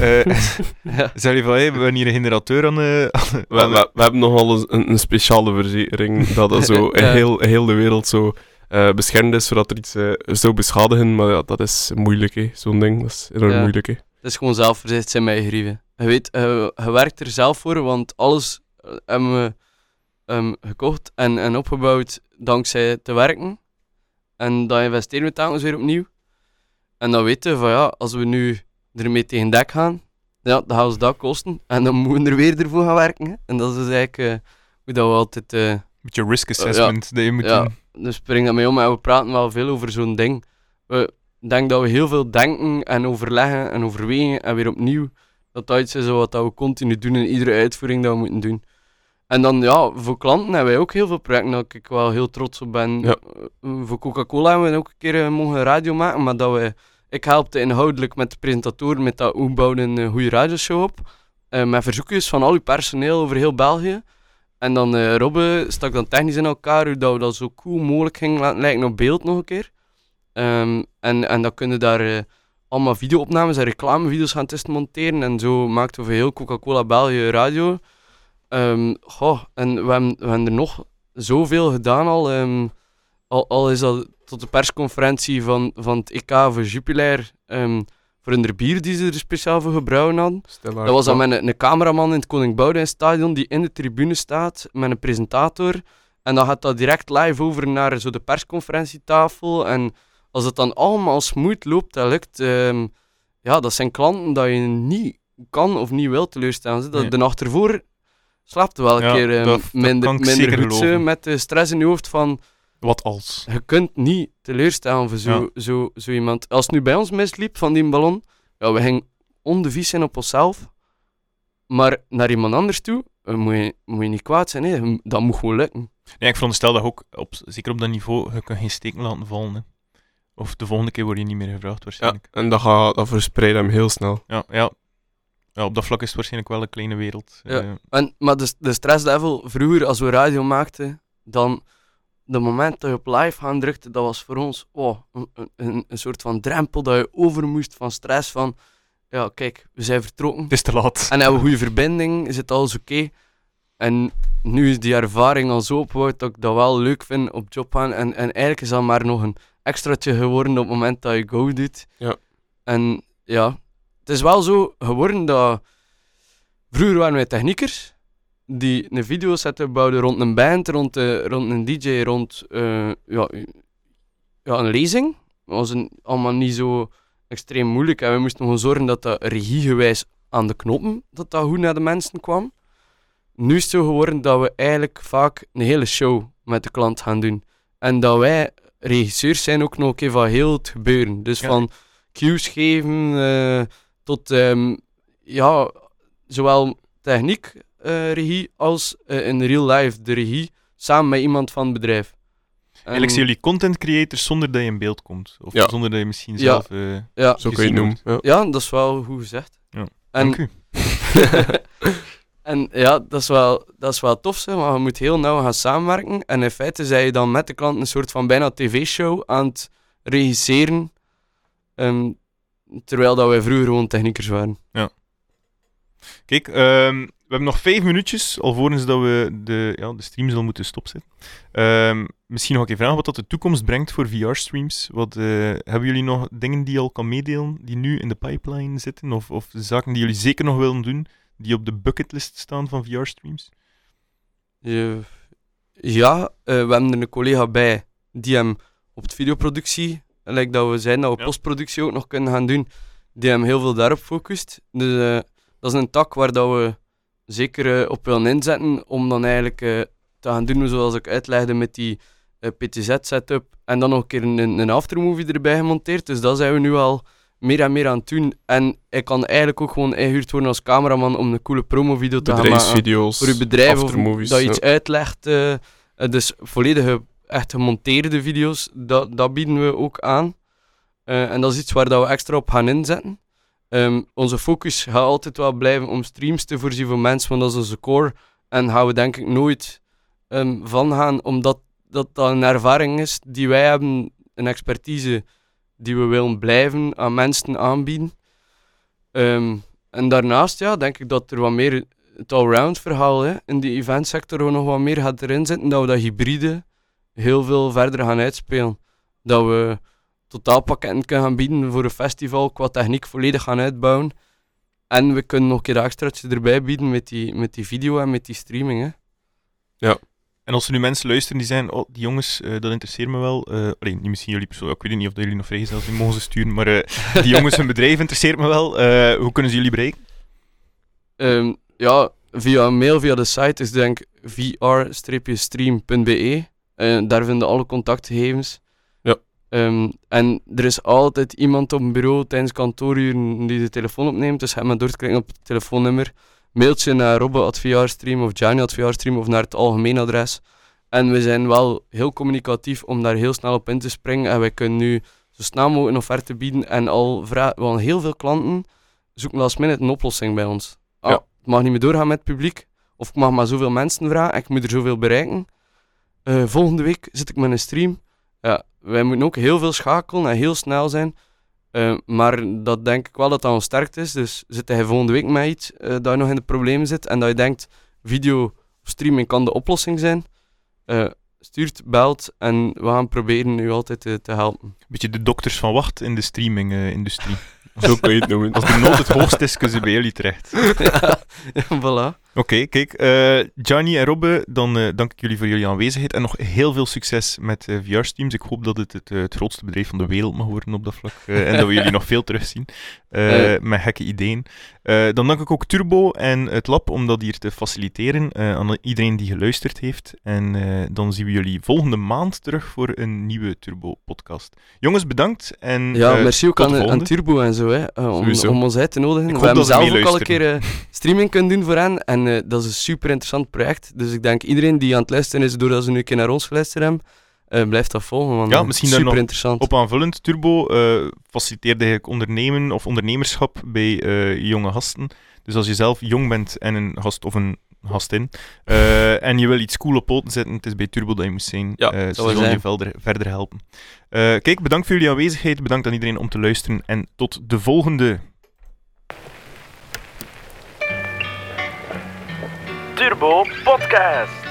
Eh [laughs] Ja. Zeg je van, hey, we hebben hier een generateur aan de- We, we, we hebben nogal een, een speciale verzekering dat er zo [laughs] Ja. heel, heel de wereld zo eh, beschermd is, zodat er iets eh, zou beschadigen. Maar ja, dat is moeilijk, hè. zo'n ding. Dat is enorm Ja. moeilijk. Hè. Het is gewoon zelfverzekerd zijn je grieven. Je weet, je, je werkt er zelf voor, want alles hebben we ehm, gekocht en, en opgebouwd dankzij te werken. En dan investeren we telkens weer opnieuw. En dan weten we van ja, als we nu ermee tegen dek gaan, ja, dan gaan we dat kosten. En dan moeten we er weer ervoor gaan werken. Hè. En dat is dus eigenlijk eh, hoe dat we altijd... eh, Met je risk assessment dat je moet ja, doen. dus spring dat mee om en we praten wel veel over zo'n ding. We denken dat we heel veel denken en overleggen en overwegen en weer opnieuw Dat dat iets is wat dat we continu doen in iedere uitvoering dat we moeten doen. En dan ja, voor klanten hebben wij ook heel veel projecten dat ik wel heel trots op ben. Ja. Eh, Voor Coca-Cola hebben we ook een keer eh, mogen radio maken, maar dat we, ik helpte inhoudelijk met de presentatoren met dat hoe bouwen een goede radioshow op. Eh, met verzoekjes van al uw personeel over heel België. En dan eh Robbe stak dan technisch in elkaar, hoe dat dat zo cool mogelijk gingen laten lijken op beeld nog een keer. Ehm, en, en dan kunnen daar eh, allemaal videoopnames en reclamevideo's gaan testen monteren. En zo maakten we heel Coca-Cola België radio. Ehm, goh, en we hebben, we hebben er nog zoveel gedaan al. ehm, al, al is dat tot de persconferentie van, van het EK voor Jupiler. ehm, voor hun bier die ze er speciaal voor gebrouwen hadden. Dat was dan met een, een cameraman in het Koning Boudewijn Stadion die in de tribune staat met een presentator. En dan gaat dat direct live over naar zo de persconferentietafel. En als het dan allemaal smooth loopt en lukt, ehm, ja, dat zijn klanten dat je niet kan of niet wil teleurstellen. Dat, Nee. De nacht ervoor slaapt wel een Ja, keer ehm, dat- dat minder, minder goed met de stress in je hoofd van Wat als? je kunt niet teleurstellen voor zo, zo, zo iemand. Als het nu bij ons misliep van die ballon, ja, we gingen ondevies zijn op onszelf. Maar naar iemand anders toe, eh, moet je, moet je niet kwaad zijn. Hè. Dat moet gewoon lukken. Nee, ik veronderstel dat je ook, op, zeker op dat niveau, je kan geen steken laten vallen. Hè. Of de volgende keer word je niet meer gevraagd, Ja, waarschijnlijk. en dat, gaat, dat verspreidt hem heel snel. Ja, ja. ja. op dat vlak is het waarschijnlijk wel een kleine wereld. Ja. Eh, En, maar de, de stresslevel, vroeger als we radio maakten, dan de moment dat je op live gaan drukte, dat was voor ons oh, een, een, een soort van drempel dat je over moest van stress. Van, ja, kijk, we zijn vertrokken. het is te laat. En hebben we goede verbinding, is het alles oké. En nu is die ervaring al zo opgebouwd dat ik dat wel leuk vind op job gaan. En, en eigenlijk is dat maar nog een extraatje geworden op het moment dat je go doet. Ja. En ja, het is wel zo geworden dat... Vroeger waren wij techniekers die een videoset bouwden rond een band, rond, de, rond een DJ, rond eh, ja, ja, een lezing. Dat was een, allemaal niet zo extreem moeilijk. En we moesten gewoon zorgen dat dat regiegewijs aan de knoppen, dat dat goed naar de mensen kwam. Nu is het zo geworden dat we eigenlijk vaak een hele show met de klant gaan doen. En dat wij regisseurs zijn ook nog een keer van heel het gebeuren. Dus Ja. van cues geven eh, tot ehm, ja, zowel techniek, eh, regie, als eh, in real life de regie, samen met iemand van het bedrijf. Eigenlijk En- zijn jullie content creators zonder dat je in beeld komt. Of Ja. zonder dat je misschien Ja. zelf... eh, ja, Zo kun je het noemen. Ja. ja, dat is wel goed gezegd. Ja. En, Dank u. [laughs] en ja, dat is, wel, dat is wel tof, zeg, maar je moet heel nauw gaan samenwerken. En in feite zijn je dan met de klant een soort van bijna tv-show aan het regisseren. ehm, terwijl dat wij vroeger gewoon techniekers waren. Kijk, ehm, we hebben nog vijf minuutjes, alvorens dat we de, ja, de stream zullen moeten stopzetten. Ehm, misschien nog een keer vragen wat dat de toekomst brengt voor VR-streams. Wat, eh, hebben jullie nog dingen die je al kan meedelen, die nu in de pipeline zitten? Of, of zaken die jullie zeker nog willen doen, die op de bucketlist staan van VR-streams? Je- ja, eh, we hebben er een collega bij die hem op de videoproductie, like dat we zijn, dat we Ja. postproductie ook nog kunnen gaan doen, die hem heel veel daarop focust. Dus eh, dat is een tak waar dat we zeker eh, op willen inzetten om dan eigenlijk eh, te gaan doen zoals ik uitlegde met die eh, PTZ-setup en dan nog een keer een, een aftermovie erbij gemonteerd. Dus dat zijn we nu al meer en meer aan het doen. En ik kan eigenlijk ook gewoon ingehuurd worden als cameraman om een coole promovideo te gaan maken voor je bedrijf of dat je iets ja. uitlegt. dus volledige, echt gemonteerde video's, dat, dat bieden we ook aan. En dat is iets waar dat we extra op gaan inzetten. Ehm, onze focus gaat altijd wel blijven om streams te voorzien voor mensen, want dat is onze core. En gaan we denk ik nooit ehm, van gaan, omdat dat, dat een ervaring is die wij hebben, een expertise die we willen blijven aan mensen aanbieden. Ehm, en daarnaast ja, denk ik dat er wat meer het allround verhaal in die eventsector nog wat meer gaat erin zitten, dat we dat hybride heel veel verder gaan uitspelen. Dat we totaalpakketten kunnen gaan bieden voor een festival, qua techniek volledig gaan uitbouwen. En we kunnen nog een keer dat extraatje erbij bieden met die, met die video en met die streaming. Hè. En als er nu mensen luisteren die zeggen, oh, die jongens, eh, dat interesseert me wel. eh alleen, niet misschien jullie persoonlijk, ik weet niet of jullie nog vrijgezel zijn, mogen sturen, maar eh, die [laughs] jongens, hun bedrijf interesseert me wel. Eh, hoe kunnen ze jullie bereiken? Ehm, ja, via mail, via de site is denk ik vr-stream.be. Daar vinden alle contactgegevens. Ehm, en er is altijd iemand op een bureau tijdens kantooruren die de telefoon opneemt. Dus ga maar door te klikken op het telefoonnummer. Mailtje naar robbe.vrstream of Gianni.vrstream of naar het algemeen adres. En we zijn wel heel communicatief om daar heel snel op in te springen. En wij kunnen nu zo snel mogelijk een offerte bieden. En al vragen, wel heel veel klanten zoeken last minute een oplossing bij ons. Ah, Ja. Het mag niet meer doorgaan met het publiek. Of ik mag maar zoveel mensen vragen en ik moet er zoveel bereiken. Eh, volgende week zit ik met een stream. Ja, wij moeten ook heel veel schakelen en heel snel zijn. Eh, maar dat denk ik wel dat dat ons sterkt is. Dus zit hij volgende week met iets eh, dat je nog in de problemen zit en dat je denkt, video of streaming kan de oplossing zijn. eh, stuurt, belt en we gaan proberen u altijd te, te helpen. Beetje de dokters van wacht in de streaming-industrie. [laughs] Zo kun je het noemen. Als de nood het hoogst is, kunnen ze bij jullie terecht. [laughs] ja, voilà. Oké, kijk. eh Gianni en Robbe, dan eh, dank ik jullie voor jullie aanwezigheid en nog heel veel succes met eh VR-streams. Ik hoop dat het het, het grootste bedrijf van de wereld mag worden op dat vlak en dat we jullie [laughs] nog veel terugzien met gekke ideeën. Dan dank ik ook Turbo en het lab om dat hier te faciliteren aan iedereen die geluisterd heeft. En dan zien we jullie volgende maand terug voor een nieuwe Turbo-podcast. Jongens, bedankt. En, Ja, merci ook aan. Turbo en zo, hè, om, om ons uit te nodigen. Ik we hebben zelf ook al een keer streaming kunnen doen voor hen. En eh, dat is een super interessant project. Dus ik denk iedereen die aan het luisteren is, doordat ze nu een keer naar ons geluisterd hebben, blijft dat volgen. Want Ja, misschien daar super interessant. Op aanvullend, Turbo eh, faciliteerde eigenlijk ondernemen of ondernemerschap bij jonge gasten. Dus als je zelf jong bent en een gast of een gastin eh, en je wil iets cool op poten zetten, het is bij Turbo dat je moet zijn. Ja, dat ze zullen je zijn. verder, verder helpen. Kijk, bedankt voor jullie aanwezigheid, bedankt aan iedereen om te luisteren en tot de volgende. Turbo Podcast.